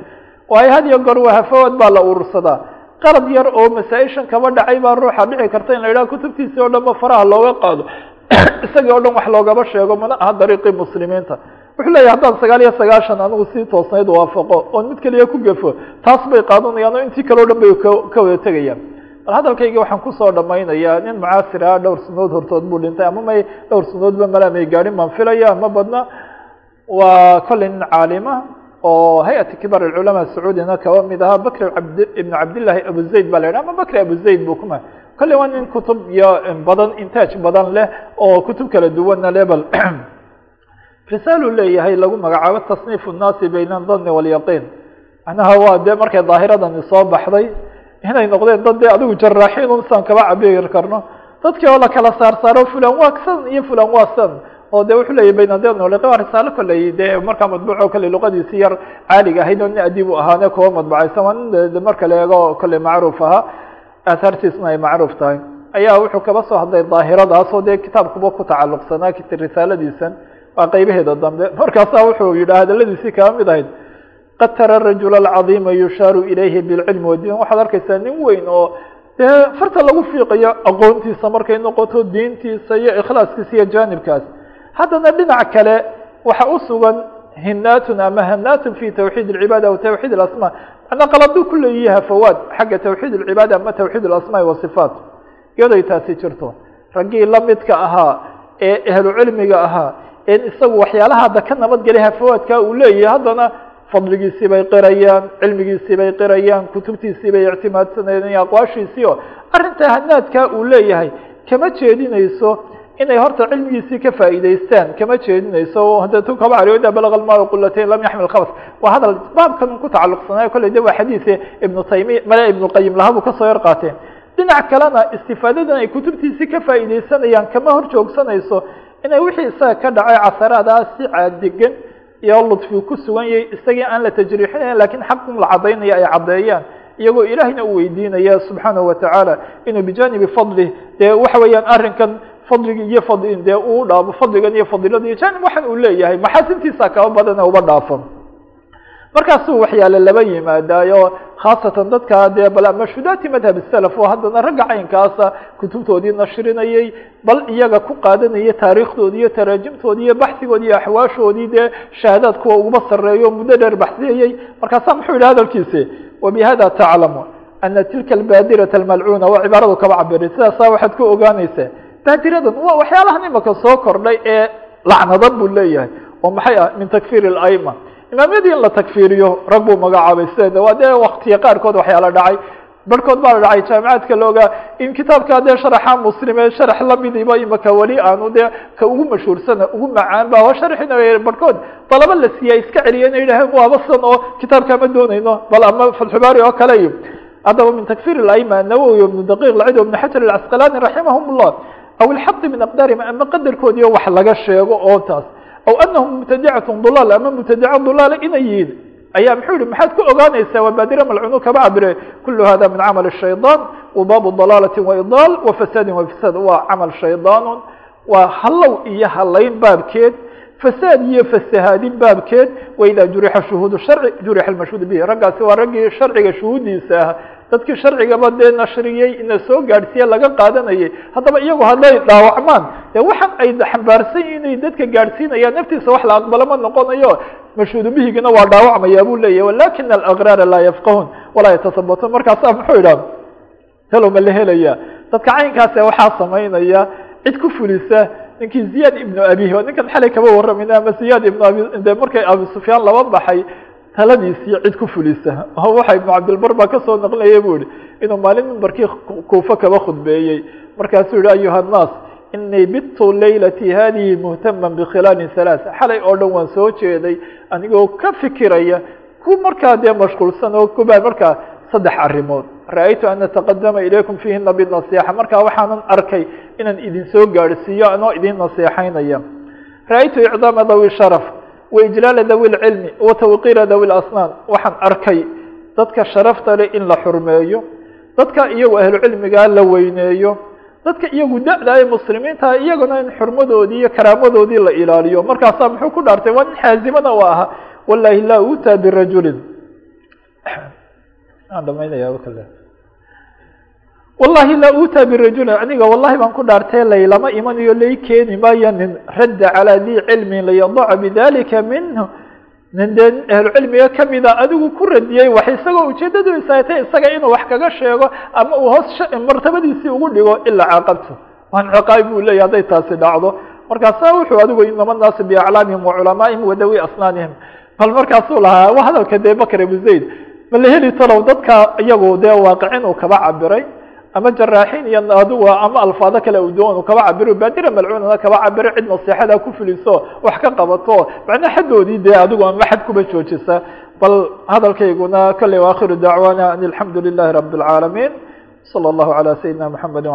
waayo had iyo goor wahafawaad baa la urursadaa qalad yar oo masaa-ishan kaba dhacay baa ruuxa dhici karta in la yidhaha kutubtiisii o dhan ba faraha looga qaado. *clears throat* Isagii o dhan wax loogaba sheego mana aha dariiqii muslimiinta. Wuxuu leeyahy haddaan sagaal iyo sagaashan anigu sii toosnayd waafaqo oon mid keliya ku gafo taas bay qaadanayaan oo intii kale o dhan bay ka wada tegayaan bal hadalkayga waxaan kusoo dhamaynayaa nin mucaasir ah dhowr sanood hortood buu dhintay ama may dhowr sanoodba mala may gaadhin baan filaya ma badna waa kolley nin caalima oo hay-ati kibaar alculamaa sacuudina kaba mid ahaa bakri abd ibn cabdillahi abu zayd ba la yidhah ama bakri abu zayd buu kuma kolley waa nin kutub iyo badan intaaj badan leh oo kutub kala duwanna leh bal *clears throat* risaalu leeyahay lagu magacaabo tasniif الnaasi bayna adani wاlyaqiin macnaha waa dee markay daahiradani soo baxday inay noqdeen dad dee adigu jaraaxiin un saan kaba cabiri karno. Dadkii oo la kala saar saaro fulan waa san iyo fulan waa san oo de wuxuu leeyahy bayna adani wاlyaqiin waa risaalo kolley dee markaa madbuuco kolley luqadiisi yar caaliga ahayd oo nin adib u ahaane kuwa madbacaysan waa nin marka la eego kolley macruuf ahaa aahaartiisna ay macruuf tahay. Ayaa wuxuu kaba soo hadlay daahiradaas oo dee kitaabkuba ku tacalluqsanaa risaaladiisan waa qeybaheeda dambe. Markaasaa wuxuu yidhaha hadaladiisii kaba mid ahayd qad tara rajul alcadiima yushaaru ilayhi bilcilmi wadiin waxaad arkaysaa nin weyn oo dee farta lagu fiiqayo aqoontiisa markay noqoto diintiisa iyo ikhlaaskiisa iyo jaanibkaas haddana dhinac kale waxa u sugan hinaatun ama hanaatun fi tawxiid اlcibaada aw tawxiid اlasma macnaa qaladuu ku leeyihi hafawaad xagga tawxiid اlcibaada ama tawxiid اlasmaai wasifaat iyaday taasi jirto raggii lamidka ahaa ee ahlu cilmiga ahaa en isagu waxyaalaha hadda ka nabadgelay hafawaadka uu leeyahay haddana fadligiisii bay qirayaan cilmigiisii bay qirayaan kutubtiisii bay ictimaadsanayaan aqwaashiisii oo arrinta hanaadka uu leeyahay kama jeedinayso inay horta cilmigiisii ka faa'iidaystaan kama jeedinayso hadda tu kaba balga almaa qulatayn lam yaxmil khabas waa hadal baabkan ku tacalluqsanaayo kolley de waa xadiise ibnu taymiya male ibnu qayim lahabuu ka soo yar qaateen dhinac kalena istifaadadan ay kutubtiisii ka faa'iidaysanayaan kama hor joogsanayso inay wixii isaga ka dhacay casaraadaas si caadigan iyo ludfi ku sugan yahay isagii aan la tajriixinayn lakiin xaqun la caddaynaya ay caddeeyaan iyagoo ilaahayna u weydiinaya subxaanahu watacaala inuu bijanibi fadlih dee waxa weeyaan arrinkan fadligi iyo fad dee uu dhaafo fadligan iyo fadilada iyo janib waxan uu leeyahay maxaasintiisa kaba badana uba dhaafo markaasuu waxyaale laba yimaadaayo khaasatan dadka dee bal mashhudaati madhab salaf oo haddana ragga caynkaasa kutubtoodii nashrinayay bal iyaga ku qaadanaya taariikhdoodii iyo taraajimtoodii iyo baxsigoodii iyo axwaashoodii dee shahaadaad kuwa uguma sareeyo muddo dheer baxsiyayey markaasaa muxuu yidhi hadalkiisi? Wabihada taclamu ana tilka albaadirata almalcuuna waa cibaaradu kaba cabiray sidaasaa waxaad ku ogaanaysaa baadiradan waa waxyaalahan imaka soo kordhay ee lacnadan buu leeyahay oo maxay ah min takfir اlama imaamyadii in la takfiriyo rag buu magacaabay sideeda waa dee waktiya qaarkood waxyaala dhacay. Barhkood baa la dhacay jaamicaadka loogaa in kitaabka dee sharaxa muslime sharax lamidiba imaka weli aanu dee ka ugu mashhuursana ugu macaan ba sharxina barhkood dalaba la siiya iska celiya inay yidhaaheen waaba san oo kitaabka ma doonayno bal ama fatxubaari oo kale iyo haddaba min takfir اlama nawowi ibnu daqiq lacid ibnu xajar alcasqalani raximahum اllah aw ilxaqi min aqdaarihim ama qadarkoodiiyo wax laga sheego oo taas ow anahum mubtadacatun dulaal ama mubtadaca dulaala inay yihiin. Ayaa muxuu yihi maxaad ka ogaanaysaa waa baadire malcuunu kaba abre kulu hada min camal shayطaan wa baabu dalaalati waidaal wa fasaadin wa fasaad. Waa camal shaydaanu waa hallow iyo halayn baabkeed. Fasaad iyo fasahaadin baabkeed waidaa jurixa shuhuud sharci jurixa mashhuud bihi. Raggaasi waa raggii sharciga shuhuuddiisa ah dadkii sharcigaba dee nashriyey ina soo gaadhsiiye laga qaadanayay haddaba iyagu hadday dhaawacmaan dee waxan ay xambaarsan inay dadka gaadhsiinayaan naftiisa wax la aqbalo ma noqonayo. Mashhuudu waa dhaawacmaya buu leeyahy walakina alagraara laa yafqahun walaa yatasabatuun markaasaa muxuu idhaha talo ma la helaya dadka caynkaase waxaa samaynaya cid ku fulisa ninkii ziyaad ibnu abi oo ninkan xalay kaba warramayna ama ziyaad ibnu abi de markay abi sufyaan laba baxay taladiisii cid ku fulisa. Oo waxa ibnu cabdilbar baa ka soo naqlinaya bu yihi inuu maalin mimbarkii kuufa kaba khudbeeyey. Markaasuu yihi ayuha nnaas inii bitu laylati hadihi muhtama bkhilaali halaaث xalay oo dhan waan soo jeeday anigoo ka fikiraya ku markaa dee mashquulsan oo kuba markaa saddex arrimood. Ra'aytu an ataqadama ilaykum fiihina binasiixa markaa waxaanan arkay inaan idin soo gaadhsiiyo anoo idin naseexaynaya ra'aytu icdaama dawi sharaf waijlaala dawi lcilmi wa tawqiira dawi lasnaan waxaan arkay dadka sharafta leh in la xurmeeyo dadka iyagu ahlucilmigaa la weyneeyo dadka iyagu da-da ee muslimiinta iyaguna in xurmadoodii iyo karaamadoodii la ilaaliyo. Markaasaa muxuu ku dhaartay waa nin xaazimana u ahaa wallahi laa utaa birajulin wallahi laa utaa birajulin aniga wallahi baan ku dhaartay laylama imanayo lay keeni maayo nin radda calaa dii cilmin layadaca bidalika minhu. Nin dee ahlucilmiga kamida adigu ku radiyey wax isagoo ujeedadiisa ay tahay isaga inuu wax kaga sheego ama uu hoos martabadiisii ugu dhigo ilaa caaqabtu. Waan ciqaabi buu leeyahy hadday taasi dhacdo. Markaasa wuxuu adigu inama naasi biaclaamihim wa culamaa'ihim wadawi asnaanihim. Bal markaasuu lahaa hadalka dee bakr abu zayd ma la heli talow dadka iyagu dee waaqicin uu kaba cabiray ama jaraaxiin iyo adigu ama alfaado kale udoon uu kaba cabiro baadira malcuunana kaba cabiro cid nasiixada ku fuliso wax ka qabato macnaa xaddoodii dee adigu ama xad kuba joojisa bal hadalkayguna kale waakhiru dacwaana an alxamdu lilahi rabi اlcaalamiin salى اllahu alى sayidina mxamedi